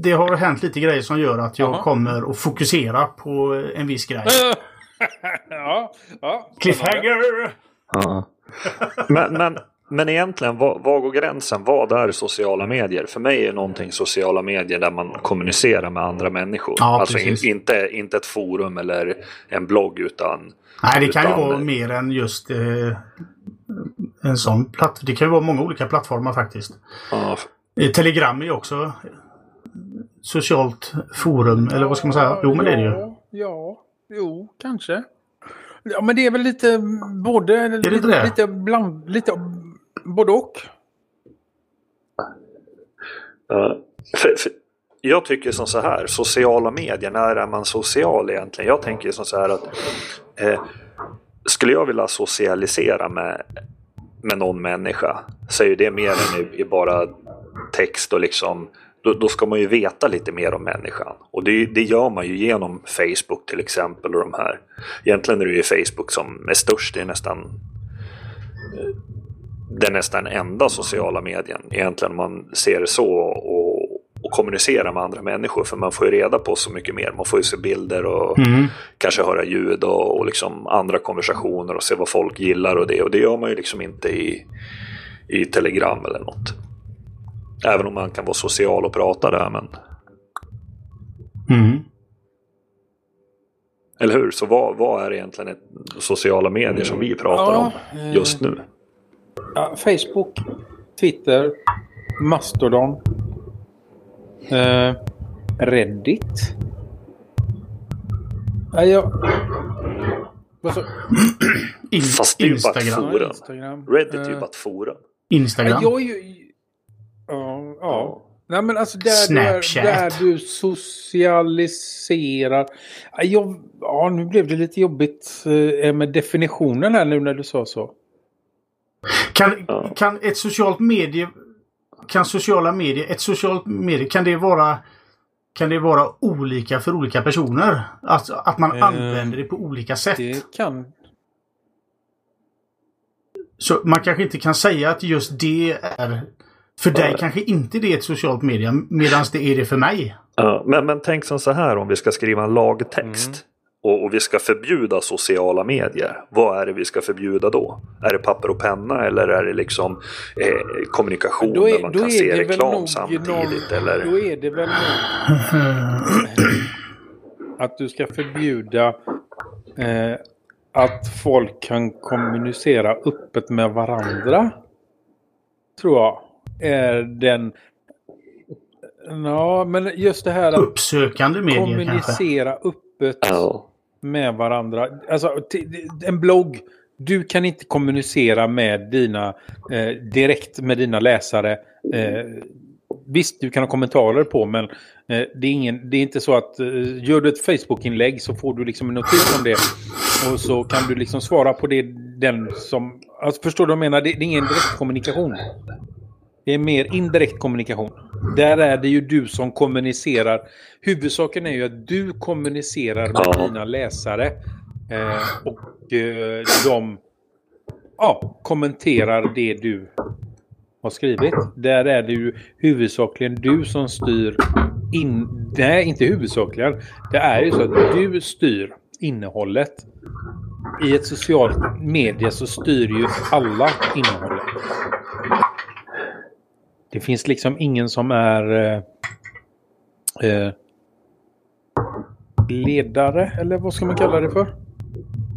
det har hänt lite grejer som gör att jag Aha. kommer att fokusera på en viss grej. ja, ja. Cliffhanger! Ja. Men, men, men egentligen, vad, vad går gränsen? Vad är sociala medier? För mig är någonting sociala medier där man kommunicerar med andra människor. Ja, alltså in, inte, inte ett forum eller en blogg utan... Nej, det kan utan, ju vara mer än just eh, en sån plattform. Det kan ju vara många olika plattformar faktiskt. Ja, Telegram är ju också socialt forum, eller vad ska man säga? Jo, men det är det ju. Ja, jo, kanske. Ja, men det är väl lite både... Är det lite, det? lite bland... Lite både och. Uh, för, för, jag tycker som så här, sociala medier, när är man social egentligen? Jag tänker som så här att eh, skulle jag vilja socialisera med, med någon människa så är ju det mer än i, i bara text och liksom då, då, ska man ju veta lite mer om människan. Och det, det, gör man ju genom Facebook till exempel och de här. Egentligen är det ju Facebook som är störst, det är nästan eh, den nästan enda sociala medien egentligen om man ser det så och, och kommunicera med andra människor för man får ju reda på så mycket mer. Man får ju se bilder och mm. kanske höra ljud och, och liksom andra konversationer och se vad folk gillar och det och det gör man ju liksom inte i, i Telegram eller något. Även om man kan vara social och prata där. Men... Mm. Eller hur? Så vad, vad är egentligen ett sociala medier som vi pratar ja, om just nu? Ja, Facebook, Twitter, Mastodon, eh, Reddit. Ja, jag... Fast det är ju bara ett forum. Reddit är ju bara ett forum. Instagram. Ja, jag, Ja. ja. Nej men alltså där, Snapchat. Där, där du socialiserar. Jag, ja, nu blev det lite jobbigt eh, med definitionen här nu när du sa så. Kan, kan ett socialt medie... Kan sociala medier... Ett socialt medie, kan det vara... Kan det vara olika för olika personer? Att, att man eh, använder det på olika sätt? Det kan... Så man kanske inte kan säga att just det är för dig kanske inte det är ett socialt media medan det är det för mig. Ja, men, men tänk som så här om vi ska skriva en lagtext. Mm. Och, och, vi ska förbjuda sociala medier. Vad är det vi ska förbjuda då? Är det papper och penna eller är det liksom eh, kommunikation är, där man kan se reklam samtidigt? Någon, eller? Då är det väl nog att du ska förbjuda eh, att folk kan kommunicera öppet med varandra. Tror jag är den... Ja, men just det här att Uppsökande medier kommunicera kanske. öppet med varandra. Alltså, en blogg. Du kan inte kommunicera med dina, eh, direkt med dina läsare. Eh, visst, du kan ha kommentarer på, men eh, det, är ingen, det är inte så att eh, gör du ett Facebook-inlägg så får du liksom en notis om det. Och så kan du liksom svara på det den som... Alltså, förstår du vad jag menar? Det, det är ingen direktkommunikation. Det är mer indirekt kommunikation. Där är det ju du som kommunicerar. Huvudsaken är ju att du kommunicerar med ja. dina läsare. Eh, och eh, de ja, kommenterar det du har skrivit. Där är det ju huvudsakligen du som styr in... Nej, inte huvudsakligen. Det är ju så att du styr innehållet. I ett socialt medie så styr ju alla innehållet. Det finns liksom ingen som är eh, eh, ledare, eller vad ska man kalla det för?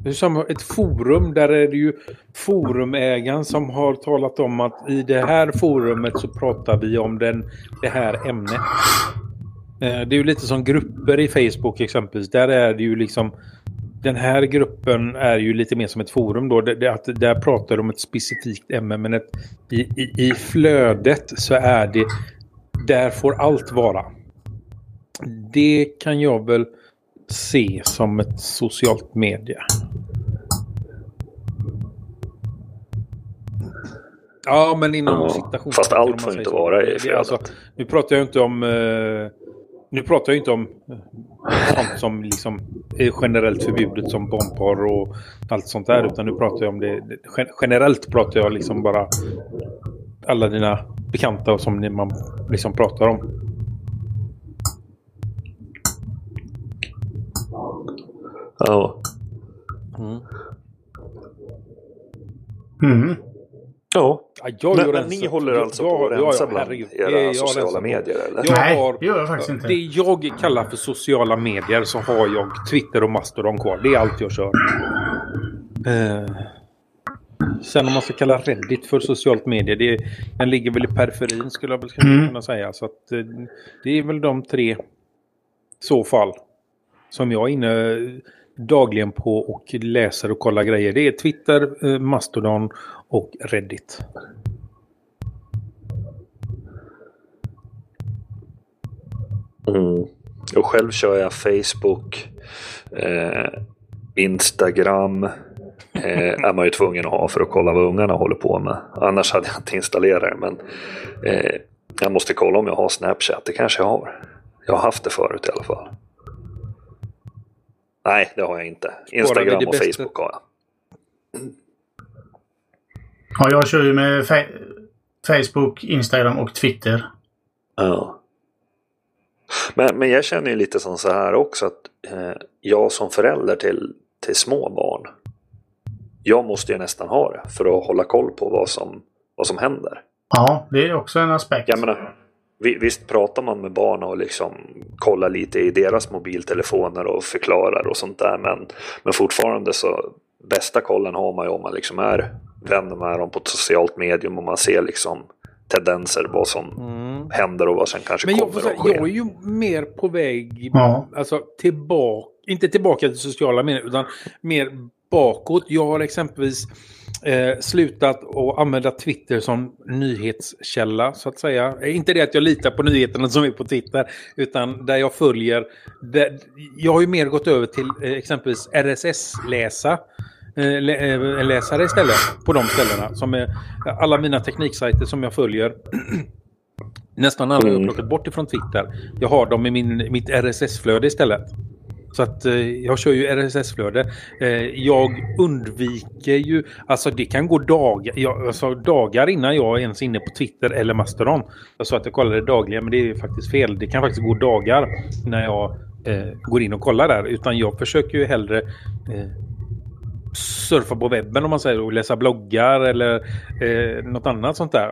Det är som ett forum, där är det ju forumägaren som har talat om att i det här forumet så pratar vi om den, det här ämnet. Eh, det är ju lite som grupper i Facebook exempelvis. Där är det ju liksom den här gruppen är ju lite mer som ett forum då. Det, det, att där pratar de om ett specifikt ämne men ett, i, i, i flödet så är det där får allt vara. Det kan jag väl se som ett socialt medie. Ja, men inom Ja, fast allt får inte vara i det- flödet. alltså, Nu pratar jag inte om... eh, nu pratar jag inte om sånt som liksom är generellt förbjudet som barnporr och allt sånt där. Utan nu pratar jag om det... det- gen- Generellt pratar jag liksom bara alla dina bekanta som ni- man liksom pratar om. Ja. Mm. ja. Ja, jag Men, gör men en ni håller alltså jag- på att rensa ja, bland era sociala medier eller? Jag Nej, har, det gör jag faktiskt inte. Det jag kallar för sociala medier så har jag Twitter och Mastodon kvar. Det är allt jag kör. Eh, sen om man ska kalla Reddit för socialt medie. Det, den ligger väl i periferin skulle jag väl Mm. kunna säga. Så att, eh, det är väl de tre så fall. Som jag är inne dagligen på och läser och kollar grejer. Det är Twitter, eh, Mastodon och Reddit. Mm. Och själv kör jag Facebook, eh, Instagram. Eh, är man ju tvungen att ha för att kolla vad ungarna håller på med. Annars hade jag inte installerat det. Men eh, jag måste kolla om jag har Snapchat. Det kanske jag har. Jag har haft det förut i alla fall. Nej, det har jag inte. Instagram och Facebook har jag. Ja, jag kör ju med fa- Facebook, Instagram och Twitter. Ja. Men, men jag känner ju lite som så här också att eh, jag som förälder till, till små barn. Jag måste ju nästan ha det för att hålla koll på vad som, vad som händer. Ja, det är också en aspekt. Jag menar, vi- visst pratar man med barn och liksom kollar lite i deras mobiltelefoner och förklarar och sånt där. Men, men fortfarande så bästa kollen har man ju om man liksom är vänner med dem på ett socialt medium och man ser liksom tendenser vad som händer och vad som kanske Men jag, kommer får att säga, ske. jag är ju mer på väg Ja. alltså, tillbaka, inte tillbaka till sociala medier utan mer bakåt. Jag har exempelvis eh, slutat att använda Twitter som nyhetskälla så att säga. Eh, Inte det att jag litar på nyheterna som är på Twitter utan där jag följer. Där, jag har ju mer gått över till eh, exempelvis RSS-läsa. Eh, eh, läsare istället på de ställena. Som är alla mina tekniksajter som jag följer. Nästan alla har jag Mm. plockat bort ifrån Twitter. Jag har dem i min, mitt RSS-flöde istället. Så att eh, jag kör ju RSS-flöde. Eh, jag undviker ju, alltså det kan gå dagar, jag, alltså dagar innan jag är ens inne på Twitter eller Mastodon. Jag sa att jag kollade dagligen men det är faktiskt fel. Det kan faktiskt gå dagar när jag eh, går in och kollar där. Utan jag försöker ju hellre eh, surfa på webben om man säger och läsa bloggar eller eh, något annat sånt där.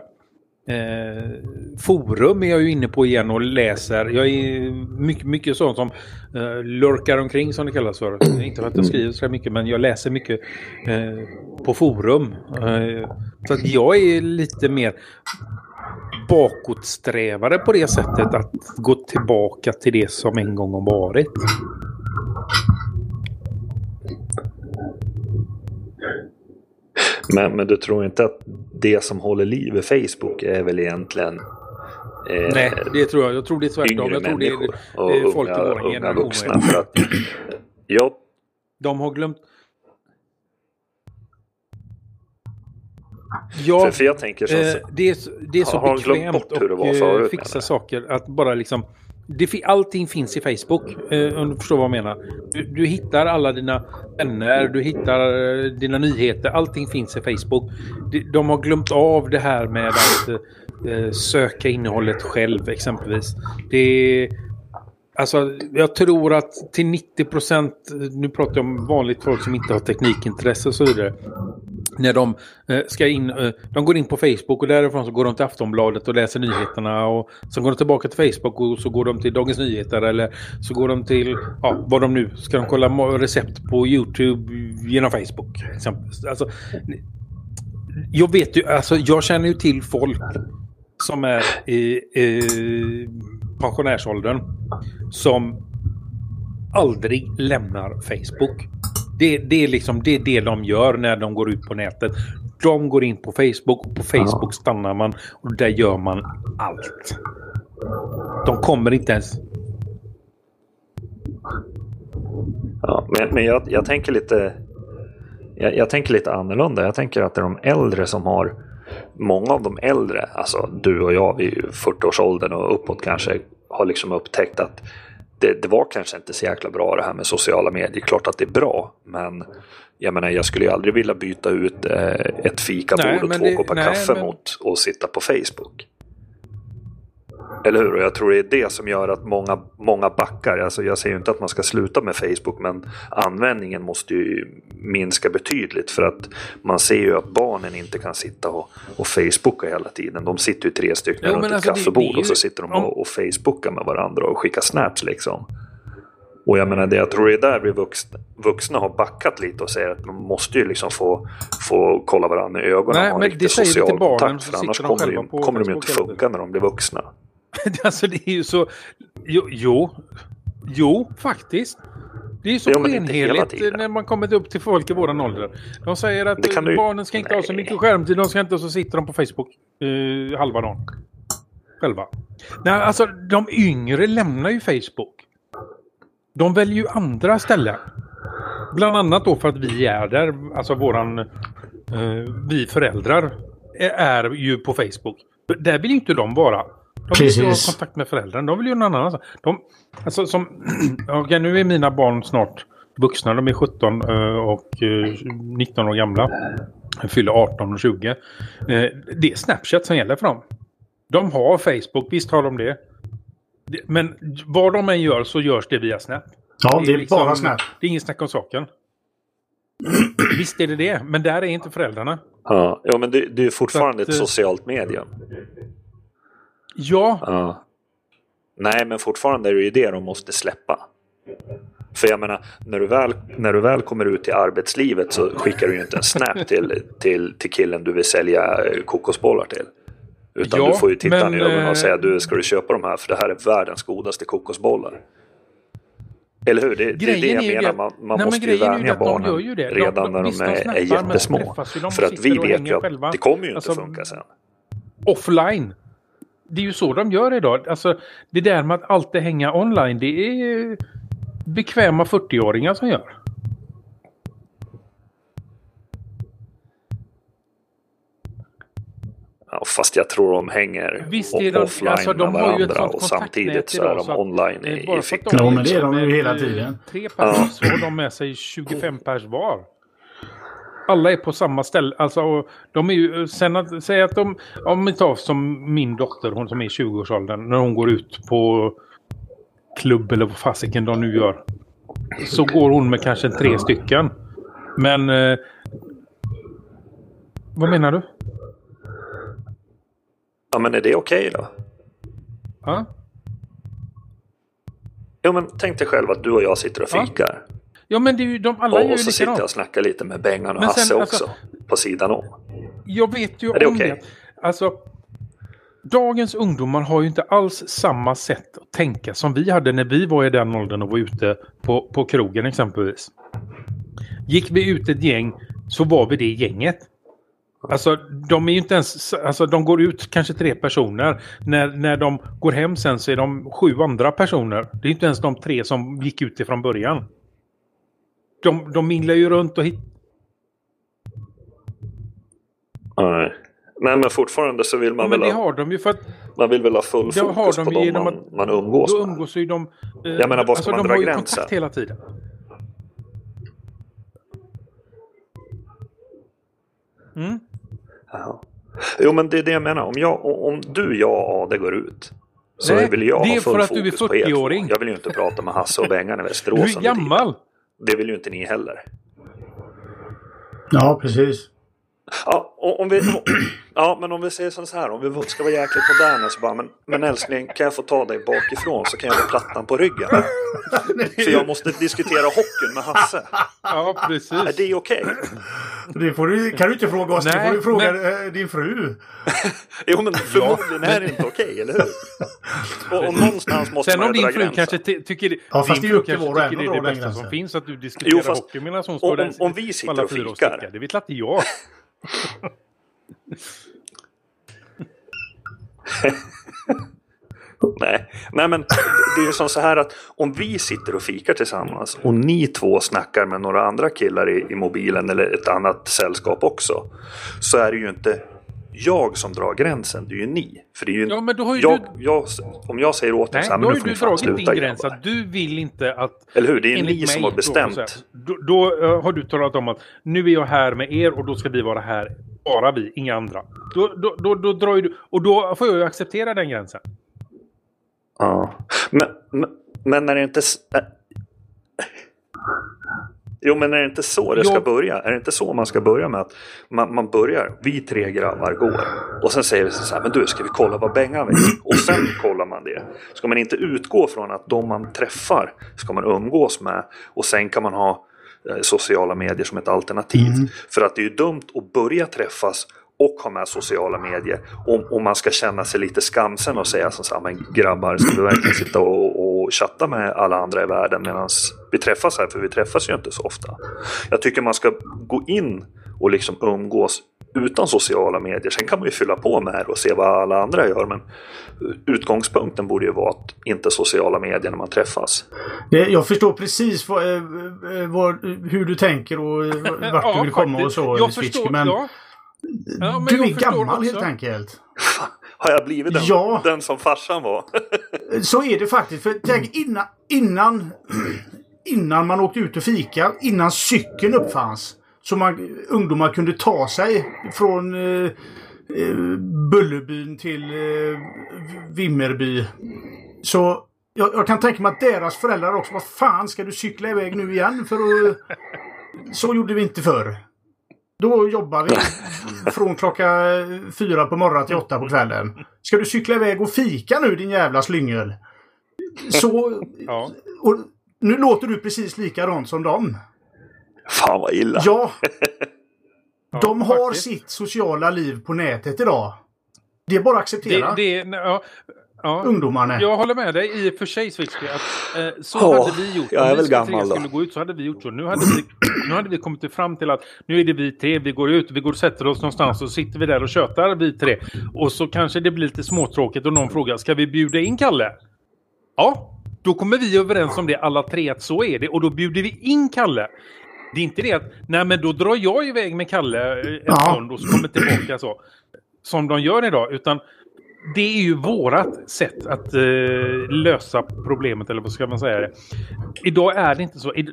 Eh, forum är jag ju inne på igen och läser. Jag är mycket, mycket sånt som eh, lurkar omkring som det kallas för. Inte för att jag skriver så mycket men jag läser mycket eh, på forum. Eh, så att jag är lite mer bakåtsträvare på det sättet att gå tillbaka till det som en gång har varit. Men, men du tror inte att det som håller liv i Facebook är väl egentligen eh, Nej, det tror jag. Jag tror det är tvärtom. Jag tror det är och eh, folk i unga, vår unga generation. vuxna? För att jag, De har glömt... Ja, för, för jag tänker så, eh, det är, det är så Har glömt bekvämt bort hur det var att förut, eh, menar fixa saker. Att bara liksom det, allting finns i Facebook. Eh, om du förstår vad jag menar. Du, du, hittar alla dina vänner, du hittar eh, dina nyheter. Allting finns i Facebook. De, de har glömt av det här med att eh, söka innehållet själv exempelvis. Det Alltså, jag tror att till 90 procent, nu pratar jag om vanligt folk som inte har teknikintresse och så vidare. När de eh, ska in, eh, de går in på Facebook och därifrån så går de till Aftonbladet och läser nyheterna och så går de tillbaka till Facebook och så går de till Dagens Nyheter eller så går de till, ja vad de nu, ska de kolla recept på YouTube genom Facebook. Exempelvis. Alltså, jag vet ju, alltså jag känner ju till folk som är i, i pensionärsåldern som aldrig lämnar Facebook. Det, det, är liksom det, är det de gör när de går ut på nätet. De går in på Facebook och på Facebook stannar man och där gör man allt. De kommer inte ens... Ja, men, men jag, jag tänker lite... Jag, jag, tänker lite annorlunda. Jag tänker att det är de äldre som har många av de äldre, alltså du och jag, vi är ju 40-årsåldern och uppåt kanske, har liksom upptäckt att det, det, var kanske inte så jäkla bra det här med sociala medier. Klart att det är bra, men jag menar jag skulle ju aldrig vilja byta ut eh, ett fikabord och två koppar nej, kaffe men... mot att sitta på Facebook. Eller hur? Och jag tror det är det som gör att många, många backar. Alltså jag säger inte att man ska sluta med Facebook men användningen måste ju minska betydligt för att man ser ju att barnen inte kan sitta och, och Facebooka hela tiden. De sitter ju tre stycken jo, runt ett alltså kaffebord ju... och så sitter de och, och Facebookar med varandra och skickar snaps liksom. Och jag menar det jag tror det är där vi vuxna, vuxna har backat lite och säger att man måste ju liksom få, få kolla varandra i ögonen och ha en riktig social kontakt. För annars kommer, de, kommer de ju inte funka när de blir vuxna. Alltså det är ju så... Jo, jo, jo faktiskt. Det är ju så enheligt när man kommer upp till folk i våran ålder. De säger att du... barnen ska inte Nej. ha så mycket skärmtid. De ska inte så sitter de på Facebook uh, halva dagen. Själva. Nej, alltså de yngre lämnar ju Facebook. De väljer ju andra ställen. Bland annat då för att vi är där. Alltså våran... Uh, vi föräldrar är ju på Facebook. Där vill inte de vara. De vill ju ha kontakt med föräldrarna. De vill ju någon annan. De, alltså, som, okay, nu är mina barn snart vuxna. De är 17 eh, och 19 eh, år gamla. De fyller 18 och 20. Eh, det är Snapchat som gäller för dem. De har Facebook, visst har de det. Men vad de än gör så görs det via Snap. Ja, det är, det är liksom, bara Snap. Det är ingen snack om saken. Visst är det det, men där är inte föräldrarna. Ja, ja men det, det är fortfarande att, ett socialt medium. Ja. ja. Nej, men fortfarande är det ju det de måste släppa. För jag menar, när du väl, när du väl kommer ut i arbetslivet så skickar du ju inte en snap till, till, till killen du vill sälja eh, kokosbollar till. Utan ja, du får ju titta men, i ögonen och eh, säga du ska du köpa de här för det här är världens godaste kokosbollar. Eller hur? Det, det är det jag menar. Det. Man, man nej, måste ju vänja barnen redan när de, de är, är jättesmå. För att vi vet ju att själva. det kommer ju inte alltså, funka sen. Offline det är ju så de gör idag. Alltså, det där med att alltid hänga online, det är bekväma 40-åringar som gör. Ja, fast jag tror de hänger Visst är de, offline alltså, de med varandra och samtidigt så är de online i, i fickan. Ja, men det är de ju hela tiden. Tre personer så har de med sig 25 pers var alla är på samma ställe. Alltså, de är ju, sen att, säg att de, om vi tar som min dotter, hon som är i 20-årsåldern, när hon går ut på klubb eller vad fasiken de nu gör. Så går hon med kanske tre stycken. Men... Eh, vad menar du? Ja men är det okej okay då? Ja. Jo men tänk dig själv att du och jag sitter och fikar. Ja. Ja men det är ju, de alla och, gör ju Och så sitter jag och snackar lite med Bengan och men Hasse sen, också. Alltså, på sidan om. Jag vet ju är det om okay? det. Alltså, dagens ungdomar har ju inte alls samma sätt att tänka som vi hade när vi var i den åldern och var ute på, på krogen exempelvis. Gick vi ut ett gäng så var vi det gänget. Alltså de är ju inte ens, alltså de går ut kanske tre personer. När, när de går hem sen så är de sju andra personer. Det är inte ens de tre som gick ut ifrån början de, de minglar ju runt och hittar... Nej. Nej, men fortfarande så vill man ja, väl... Men det har de ju för att... Man vill väl ha full Det har fokus de på dem man, att- man umgås Då med. umgås ju de... eh, Jag menar, var ska man de dra har ju gränsen? kontakt hela tiden. Mm. Ja. Jo men det är det jag menar. Om, jag, om du, jag och Ade går ut. Så Nej, vill jag det är ha full för att du är fokus på er två. 40-åring. Jag vill ju inte prata med Hasse och Bengan i Du Västerås. är under tiden. Det vill ju inte ni heller. Ja, precis. Ja, och om vi, ja, men om vi säger så här. Om vi ska vara jäkligt moderna så bara. Men, men älskling, kan jag få ta dig bakifrån så kan jag ha plattan på ryggen? För jag måste diskutera hockeyn med Hasse. Ja, Är precis. det okej? Det får du, kan du inte fråga oss, det Nej, får du fråga men- eh, din fru. Jo men förmodligen är det inte okej, eller hur? Och, och någonstans måste Sen man om din fru gränsen. kanske ty- tycker det, Ja, fast din det är fru upp till kanske tycker det är det bästa som finns att du diskuterar Jo, fast- hockey medan hon står om- där om vi sitter och fikar. Det vet inte jag. Nej. Nej, men det är ju som så här att om vi sitter och fikar tillsammans och ni två snackar med några andra killar i, i mobilen eller ett annat sällskap också. Så är det ju inte jag som drar gränsen, det är ju ni. För det är ju Ja, men då har ju jag, du- jag, om jag säger åt Nej, så här, men nu får ni fan dragit din sluta gräns att du vill inte att... Eller hur? Det är ni som har bestämt. Då, då har du talat om att nu är jag här med er och då ska vi vara här. Bara vi, inga andra. Då, då, då, då drar ju du... Och då får jag ju acceptera den gränsen. Ja. Men, men, men är det inte... Äh, Jo, men är det inte så det ska Jag- börja? Är det inte så man ska börja med att man, man börjar, vi tre grabbar går och sen säger vi så här, men du, ska vi kolla vad Bengan vet? Och sen kollar man det. Ska man inte utgå från att de man träffar ska man umgås med och sen kan man ha eh, sociala medier som ett alternativ. För att det är ju dumt att börja träffas och ha med sociala medier om, om man ska känna sig lite skamsen och säga som så här, men grabbar, ska vi verkligen sitta och, och chatta med alla andra i världen medan vi träffas här? För vi träffas ju inte så ofta. Jag tycker man ska gå in och liksom umgås utan sociala medier. Sen kan man ju fylla på med det och se vad alla andra gör. Men utgångspunkten borde ju vara att inte sociala medier när man träffas. Jag förstår precis vad, eh, eh, vad, hur du tänker och vart du vill komma och så. Jag förstår, men ja. Ja, men du jag är gammal också. helt enkelt. Har jag blivit den, Ja. den som farsan var? Så är det faktiskt. För tänk innan, innan, innan man åkte ut och fika, innan cykeln uppfanns. Så man, ungdomar kunde ta sig från eh, eh, Bullerbyn till eh, Vimmerby. Så jag, jag kan tänka mig att deras föräldrar också, vad fan ska du cykla iväg nu igen? För att, så gjorde vi inte förr. Då jobbar vi från klocka fyra på morgonen till åtta på kvällen. Ska du cykla iväg och fika nu din jävla slyngel? Så... Ja. Och nu låter du precis likadant som dem. Fan vad illa. Ja, de har sitt sociala liv på nätet idag. Det är bara att acceptera. Det, det, ja, ja. Ungdomarna. Jag håller med dig i och för sig Switchky att eh, så Ja, hade vi gjort. jag är väl gammal då. skulle gå ut så hade vi gjort så. Nu hade vi, nu hade vi kommit fram till att nu är det vi tre, vi går ut, vi går och sätter oss någonstans och sitter vi där och tjötar vi tre. Och så kanske det blir lite småtråkigt och någon frågar, ska vi bjuda in Kalle? Ja, då kommer vi överens om det alla tre att så är det och då bjuder vi in Kalle. Det är inte det att, nej men då drar jag iväg med Kalle eh, en Ja. stund och så kommer tillbaka så. Som de gör idag, utan det är ju vårat sätt att eh, lösa problemet, eller vad ska man säga det. Idag är det inte så. I,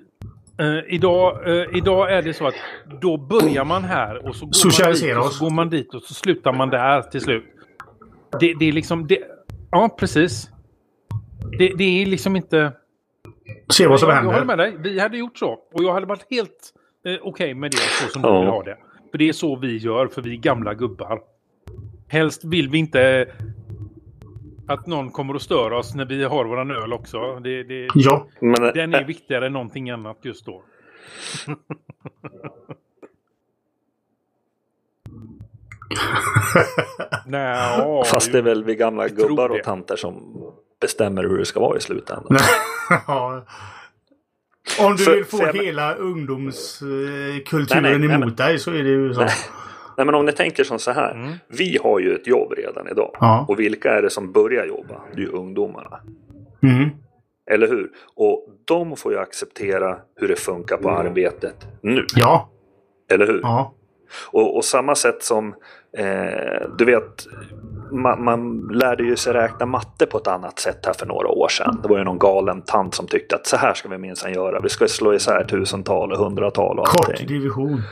eh, idag, eh, idag är det så att då börjar man här och så går, man dit, och så går man dit och så slutar man där till slut. Det, det är liksom... Det, ja, precis. Det, det är liksom inte... Se vad som jag, jag håller händer. med dig. Vi hade gjort så. Och jag hade varit helt eh, okej med det så som Ja. du vill ha det. För det är så vi gör, för vi är gamla gubbar. Helst vill vi inte att någon kommer att störa oss när vi har våran öl också. Det, det, Ja. Men, eh, den är viktigare än någonting annat just då. Nej, Fast det är väl vi gamla gubbar och tanter som bestämmer hur det ska vara i slutändan. Ja. Om du För- vill få jag- hela ungdomskulturen Nej, nej, nej, emot dig så är det ju så. Nej men om ni tänker som så här. Mm. Vi har ju ett jobb redan idag. Ja. Och vilka är det som börjar jobba? Det är ju ungdomarna. Mm. Eller hur? Och de får ju acceptera hur det funkar på arbetet nu. Ja. Eller hur? Ja. Och, och samma sätt som, eh, du vet, man, man lärde ju sig räkna matte på ett annat sätt här för några år sedan. Det var ju någon galen tant som tyckte att så här ska vi minsann göra. Vi ska slå isär tusental och hundratal och Kort allting. division.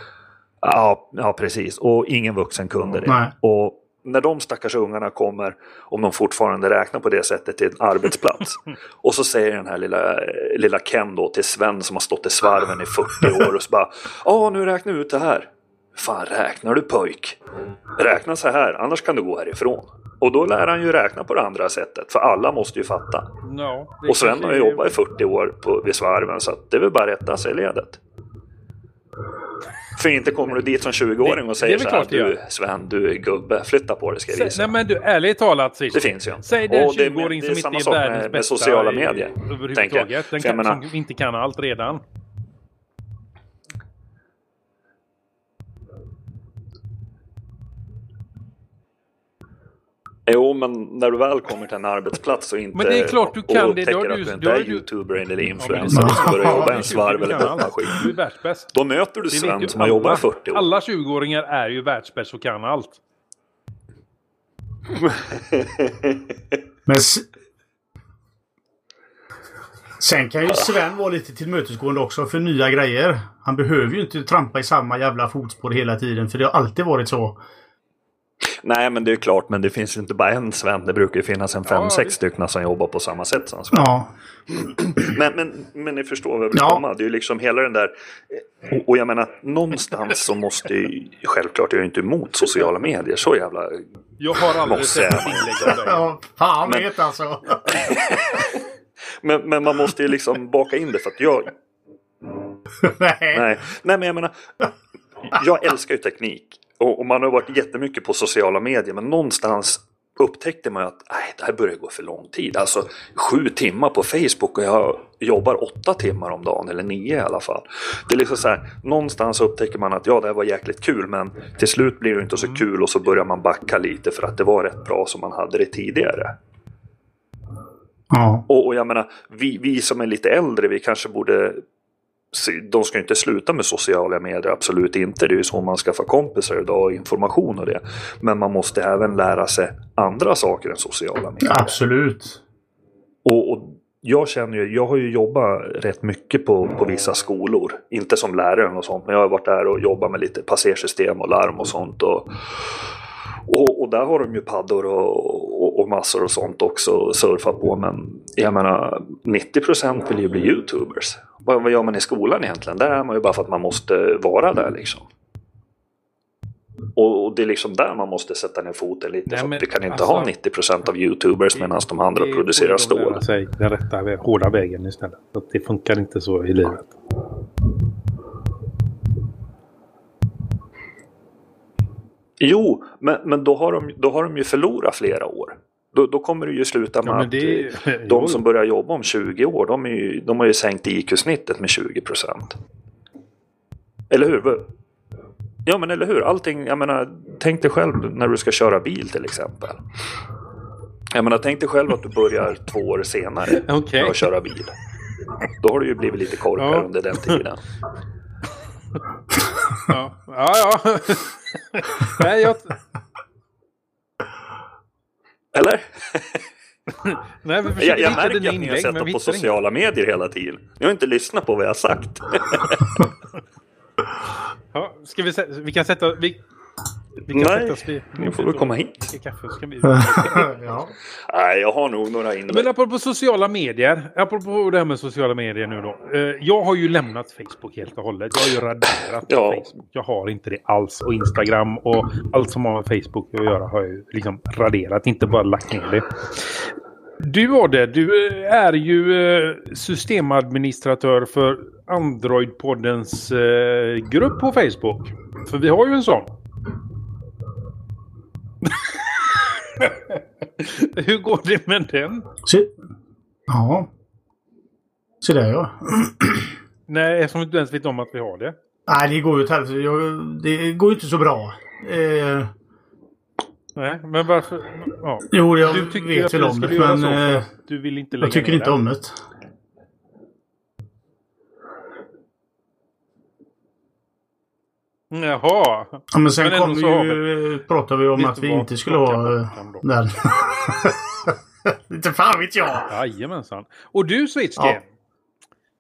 Ja, ja, precis. Och ingen vuxen kunde det. Nej. Och när de stackars ungarna kommer, om de fortfarande räknar på det sättet, till en arbetsplats. och så säger den här lilla, lilla Ken då till Sven som har stått i svarven i 40 år och så bara Ja, nu räknar vi ut det här. Fan räknar du pojk? Räkna så här, annars kan du gå härifrån. Och då lär han ju räkna på det andra sättet, för alla måste ju fatta. Det Och Sven har ju jobbat i 40 år på, vid svarven, så att det är väl bara att rätta sig i ledet. För inte kommer du dit som 20-åring och säger så här, du Sven, du är gubbe, flytta på dig ska jag visa. Nej men du, ärligt talat Swish. Det finns ju. Säg det en Och det är- 20-åring det är som inte är med- världens med bästa sociala i- medier. Överhuvudtaget. Den kan, menar- som inte kan allt redan. Jo, men när du väl kommer till en arbetsplats och inte Men det är klart du kan och det, då att du då inte är du- youtuber eller influencer, du ska börja jobba en svarv eller allt. skit. Du är världsbäst. Då möter du Sven som har jobbat i 40 år. Alla 20-åringar är ju världsbäst och kan allt. Men Sen kan ju Sven vara lite tillmötesgående också för nya grejer. Han behöver ju inte trampa i samma jävla fotspår hela tiden för det har alltid varit så. Nej, men det är klart, men det finns ju inte bara en Sven. Det brukar ju finnas en fem, Ja, sex stycken som jobbar på samma sätt som Sven. Ja. Men, men, men ni förstår vad jag vill Ja. komma. Det är ju liksom hela den där... Och, och jag menar, någonstans så måste ju... Självklart, jag är inte emot sociala medier. Så jävla... Jag har aldrig sett ett inlägg av dig. Ja, fan Men- vet alltså. Men, men man måste ju liksom baka in det för att jag... Nej. Nej, nej men jag menar... Jag älskar ju teknik. Och, och man har varit jättemycket på sociala medier. Men någonstans upptäckte man att nej, det här börjar gå för lång tid. Alltså sju timmar på Facebook och jag jobbar åtta timmar om dagen. Eller nio i alla fall. Det är liksom så här, någonstans upptäcker man att ja, det här var jäkligt kul. Men till slut blir det inte så kul och så börjar man backa lite för att det var rätt bra som man hade det tidigare. Ja. Och, och jag menar, vi, vi som är lite äldre, vi kanske borde... De ska inte sluta med sociala medier, absolut inte. Det är ju så man skaffar kompisar idag och information och det. Men man måste även lära sig andra saker än sociala medier. Absolut. Och, och jag känner ju, jag har ju jobbat rätt mycket på, på vissa skolor. Inte som lärare och sånt, men jag har varit där och jobbat med lite passersystem och larm och sånt. Och, och, och där har de ju paddor och, och, och massor och sånt också surfat på. Men jag menar, 90% vill ju bli YouTubers. Vad, vad gör man i skolan egentligen? Där är man ju bara för att man måste vara där liksom. Och, det är liksom där man måste sätta ner foten lite. Nej, för men vi kan inte alltså- ha 90% av YouTubers medan de andra producerar stål. den rätta, hårda vägen istället. Att det funkar inte så i livet. Jo, men, men då, har de, då har de ju förlorat flera år. Då, då kommer det ju sluta med Ja, att eh, de som börjar jobba om 20 år, de, ju, de har ju sänkt IQ-snittet med 20 procent. Eller hur? Ja, men eller hur? Allting, jag menar, tänk dig själv när du ska köra bil till exempel. Jag menar, tänk dig själv att du börjar två år senare Okej. med att köra bil. Då har du ju blivit lite korkad Ja. under den tiden. Ja, ja. ja. Nej, jag... Eller? Nej, vi Jag, jag märker att ni har sett dem på sociala medier hela tiden. Ni har inte lyssnat på vad jag har sagt. Ja, ska vi, vi kan sätta... Vi, vi kan Nej, sätta oss vid... ni får väl komma hit. Kaffe, ska vi... ja. Nej, jag har nog några Men inlägg. apropå sociala medier. Apropå det här med sociala medier nu då. Eh, jag har ju lämnat Facebook helt och hållet. Jag har ju raderat Ja. Facebook. Jag har inte det alls. Och Instagram och allt som har med Facebook att göra har jag ju liksom raderat. Inte bara lagt ner det. Du Adde, du eh, är ju eh, systemadministratör för Android-poddens grupp på Facebook. För vi har ju en sån. Hur går det med den? Se. Ja. Se där ja. Nej, eftersom du inte ens vet om att vi har det. Nej, det går ju åt Det går ju inte så bra. Eh, Nej, men varför? Ja. jo, jag Du vet väl om det. Men eh, du vill inte lägga jag tycker inte om det. Jaha. Ja, men sen Men kom ju, pratade vi om att vi inte skulle ha eh, den den. Inte fan vet jag. Jajamensan. Och du Switchke. Ja.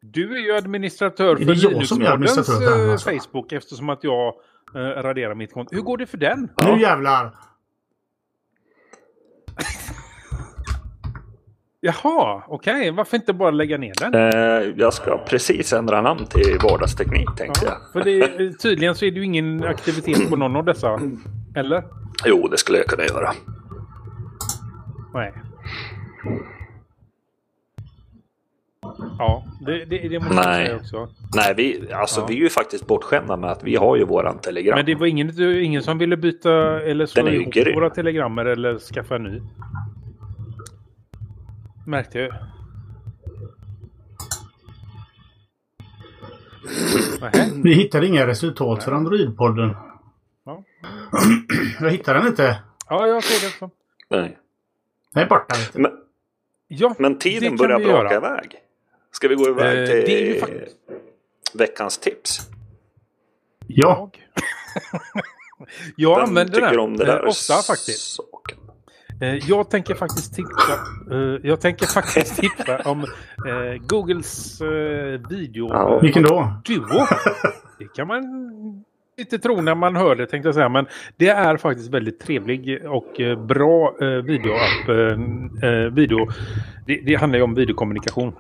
Du är ju administratör för den, Linuxpoddens alltså? eh, Facebook eftersom att jag eh, raderar mitt konto. Hur går det för den? Nu jävlar. Jaha, okej. Varför inte bara lägga ner den? Eh, jag ska precis ändra namn till vardagsteknik tänkte Ja, jag. för är, tydligen så är det ju ingen aktivitet på någon av dessa. Eller? Jo, det skulle jag kunna göra. Nej. Ja, det, det, det måste jag Nej. säga också. Nej, vi, alltså, Ja. vi är ju faktiskt bortskämda med att vi har ju våran telegram. Men det var ingen, ingen som ville byta eller slå ihop grym. våra telegrammer eller skaffa en ny. Märkte jag. Nähä. Vi hittade inga resultat för Android-podden. Ja. Jag hittade den inte. ja, jag ser det så. Nej. Den är borta. Men, Ja, men tiden börjar braka göra. iväg. Ska vi gå iväg Eh, till det är ju faktiskt- veckans tips? Ja. Jag använder tycker den om det eh, där ofta faktiskt. saken? Eh, Jag tänker faktiskt tipsa, eh, jag tänker faktiskt tipsa om eh, Googles video Ja. Vilken då? Duo. Det kan man inte tro när man hör det tänkte jag säga. Men det är faktiskt väldigt trevlig och bra videoapp. Video. Det, det handlar ju om videokommunikation.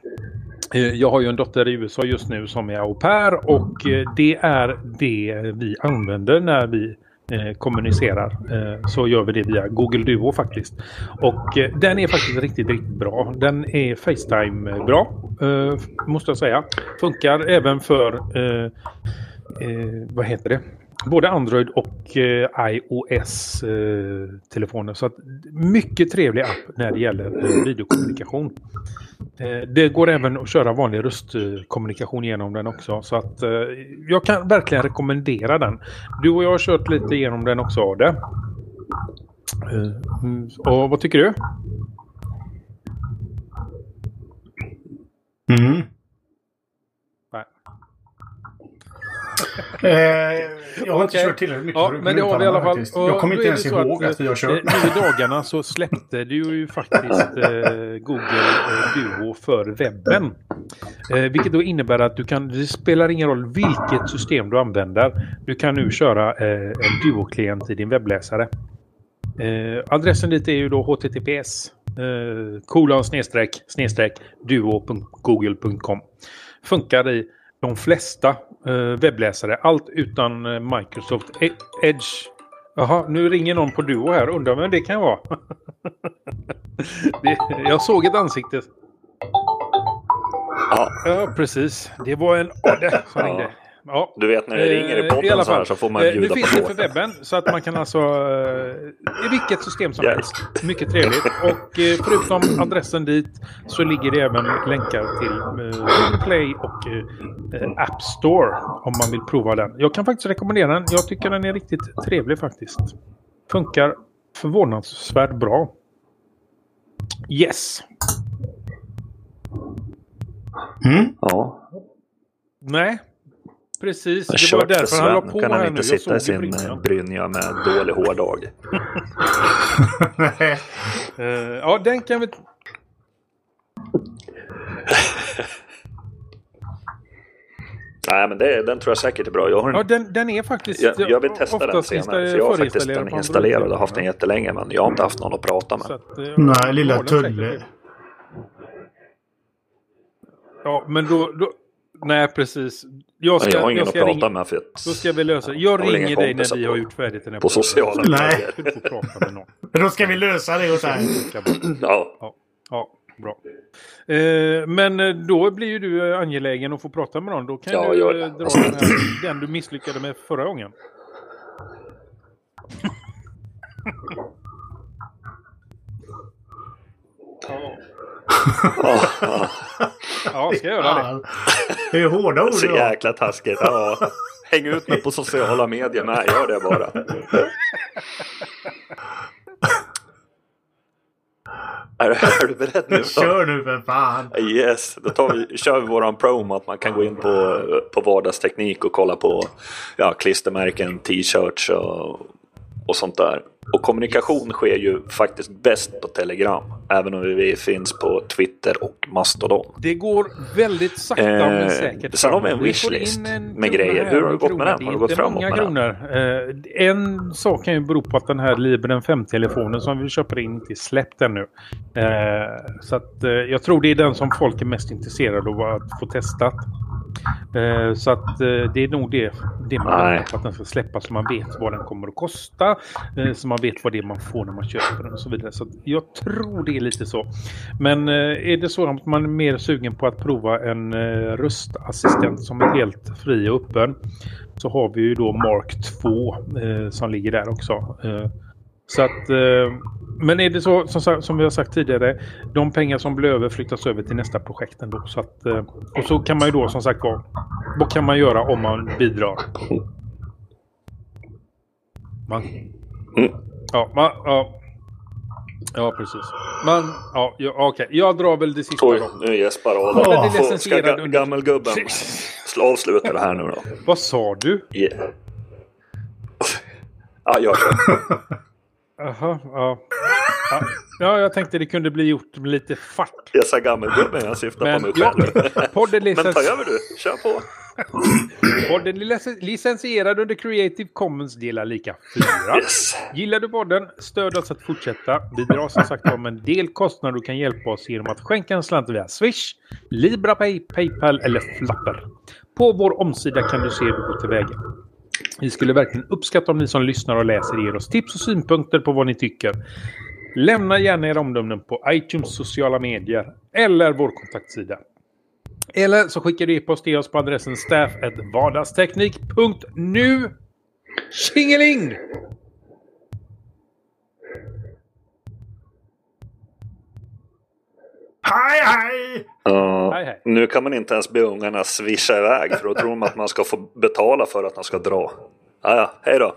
Jag har ju en dotter i USA just nu som är au pair och det är det vi använder när vi eh, kommunicerar. Eh, så gör vi det via Google Duo faktiskt. Och eh, den är faktiskt riktigt, riktigt bra. Den är Facetime-bra. Eh, måste jag säga. Funkar även för, eh, eh, vad heter det? Både Android och iOS-telefoner. Så att mycket trevlig app när det gäller videokommunikation. Eh, det går även att köra vanlig röstkommunikation genom den också. Så att eh, jag kan verkligen rekommendera den. Du och jag har kört lite genom den också, Ade. Eh, mm, och vad tycker du? Mm. Nej. Eh, jag har inte Okej. kört tillräckligt mycket Ja, för att men det har vi i alla fall. Jag kommer inte ens ihåg att, vi har eh, kört. Nu i dagarna så släppte det ju faktiskt eh, Google eh, Duo för webben. Eh, vilket då innebär att du kan, det spelar ingen roll vilket system du använder. Du kan nu köra en Duo-klient i din webbläsare. Adressen dit är ju då https kolon snedstreck snedstreck duo.google.com. Funkar i de flesta webbläsare. Allt utan eh, Microsoft E- Edge. Jaha, nu ringer någon på Duo här. Undrar vem det kan vara. det, jag såg ett ansikte. Ja, Ja, precis. Det var en Adde som ringde. Ja. du vet när det ringer i Eh, podden alla så här så får man Eh, Nu bjuda finns på det för webben så att man kan alltså... eh, I vilket system som Yes. helst. Mycket trevligt. Och förutom adressen dit så ligger det även länkar till Play och App Store om man vill prova den. Jag kan faktiskt rekommendera den. Jag tycker den är riktigt trevlig faktiskt. Funkar förvånansvärt bra. Yes. Mm. Ja, Nej. Precis. Det var därför han la på kan här han nu. inte Jag sitta i sin eh, Brynja. med dålig hårdag. Nej. Eh, ja, den kan vi... Nej, men det, den tror jag säkert är bra. Jag, har en, Ja, den, den är faktiskt... jag, jag vill testa den senare. insta- För jag har faktiskt den installerad och haft den jättelänge. Men jag har inte haft någon att prata med. Att, eh, Nej, lilla. Tulle. Ja, men då... då nej, precis. Jag ska, jag har ingen att ska prata ringa, med. För att, Då ska vi lösa det. Jag inga ringer dig när vi på- har gjort färdigt den här på sociala Nej. medier. Prata. Då ska vi lösa det åt dig. Ja, Ja, ja bra. Eh, men eh, då blir ju du eh, angelägen att få prata med någon. Då kan Ja, du eh, dra den, här, den du misslyckade med förra gången. ja. Ja, ja. ja, ska jag göra det. Det är hårda ord Så jäkla taskigt. Ja. Häng ut mig på sociala medier med. Gör det bara. Är, är du beredd nu? Då? Kör nu för fan! Yes, då tar vi, kör vi våran promo att man kan gå in på, på vardagsteknik och kolla på ja, klistermärken, t-shirts och, och sånt där. Och kommunikation sker ju faktiskt bäst på Telegram. Även om vi finns på Twitter och Mastodon. Det går väldigt sakta men Eh, säkert. sen har vi en wishlist en med grejer. Hur har det gått med den? Har det gått framåt med den? Eh, en sak kan ju bero på att den här Librem 5-telefonen som vi köper in inte är släppt ännu. Eh, så att eh, jag tror det är den som folk är mest intresserade av att få testat. Eh, så att eh, det är nog det, det man väntar på att den ska släppas så man vet vad den kommer att kosta. Eh, så man vet vad det är man får när man köper den och så vidare. Så jag tror det är lite så. Men eh, är det så att man är mer sugen på att prova en eh, röstassistent som är helt fri och öppen så har vi ju då Mark 2 eh, som ligger där också. Så att, eh, men är det så som, som vi har sagt tidigare, de pengar som blir över flyttas över till nästa projekt ändå. Så att, eh, och så kan man ju då som sagt vara, vad kan man göra om man bidrar? Man, Mm. ja, man, ja, ja, precis. Man, ja, ja okej, jag drar väl det sista Oj, då. nu gäspar. Adam. Får- Ska ga- gammelgubben avsluta det här nu då? Vad sa du? Yeah. Ja, jag. Jaha, ja. ja. Ja, jag tänkte det kunde bli gjort med lite fart. Jag sa gammelgubben, jag syftar Men, på mig ja, själv. podden, Men ta över du, kör på. podden licensierad under Creative Commons delar lika 4. Yes. Gillar du podden, stöd oss att fortsätta. Vi drar som sagt om en del kostnader och kan hjälpa oss genom att skänka en slant via Swish, LibraPay, Paypal eller Flapper. På vår omsida kan du se hur du går tillväga. Vi skulle verkligen uppskatta om ni som lyssnar och läser ger oss tips och synpunkter på vad ni tycker. Lämna gärna era omdömen på iTunes sociala medier eller vår kontaktsida. Eller så skickar du e-post till oss på adressen staff.vardagsteknik.nu. Tjingeling! Hej hej! Ja, Hej, hej. nu kan man inte ens be ungarna swisha iväg för då tror de att man ska få betala för att de ska dra. Ja, ja, hej då.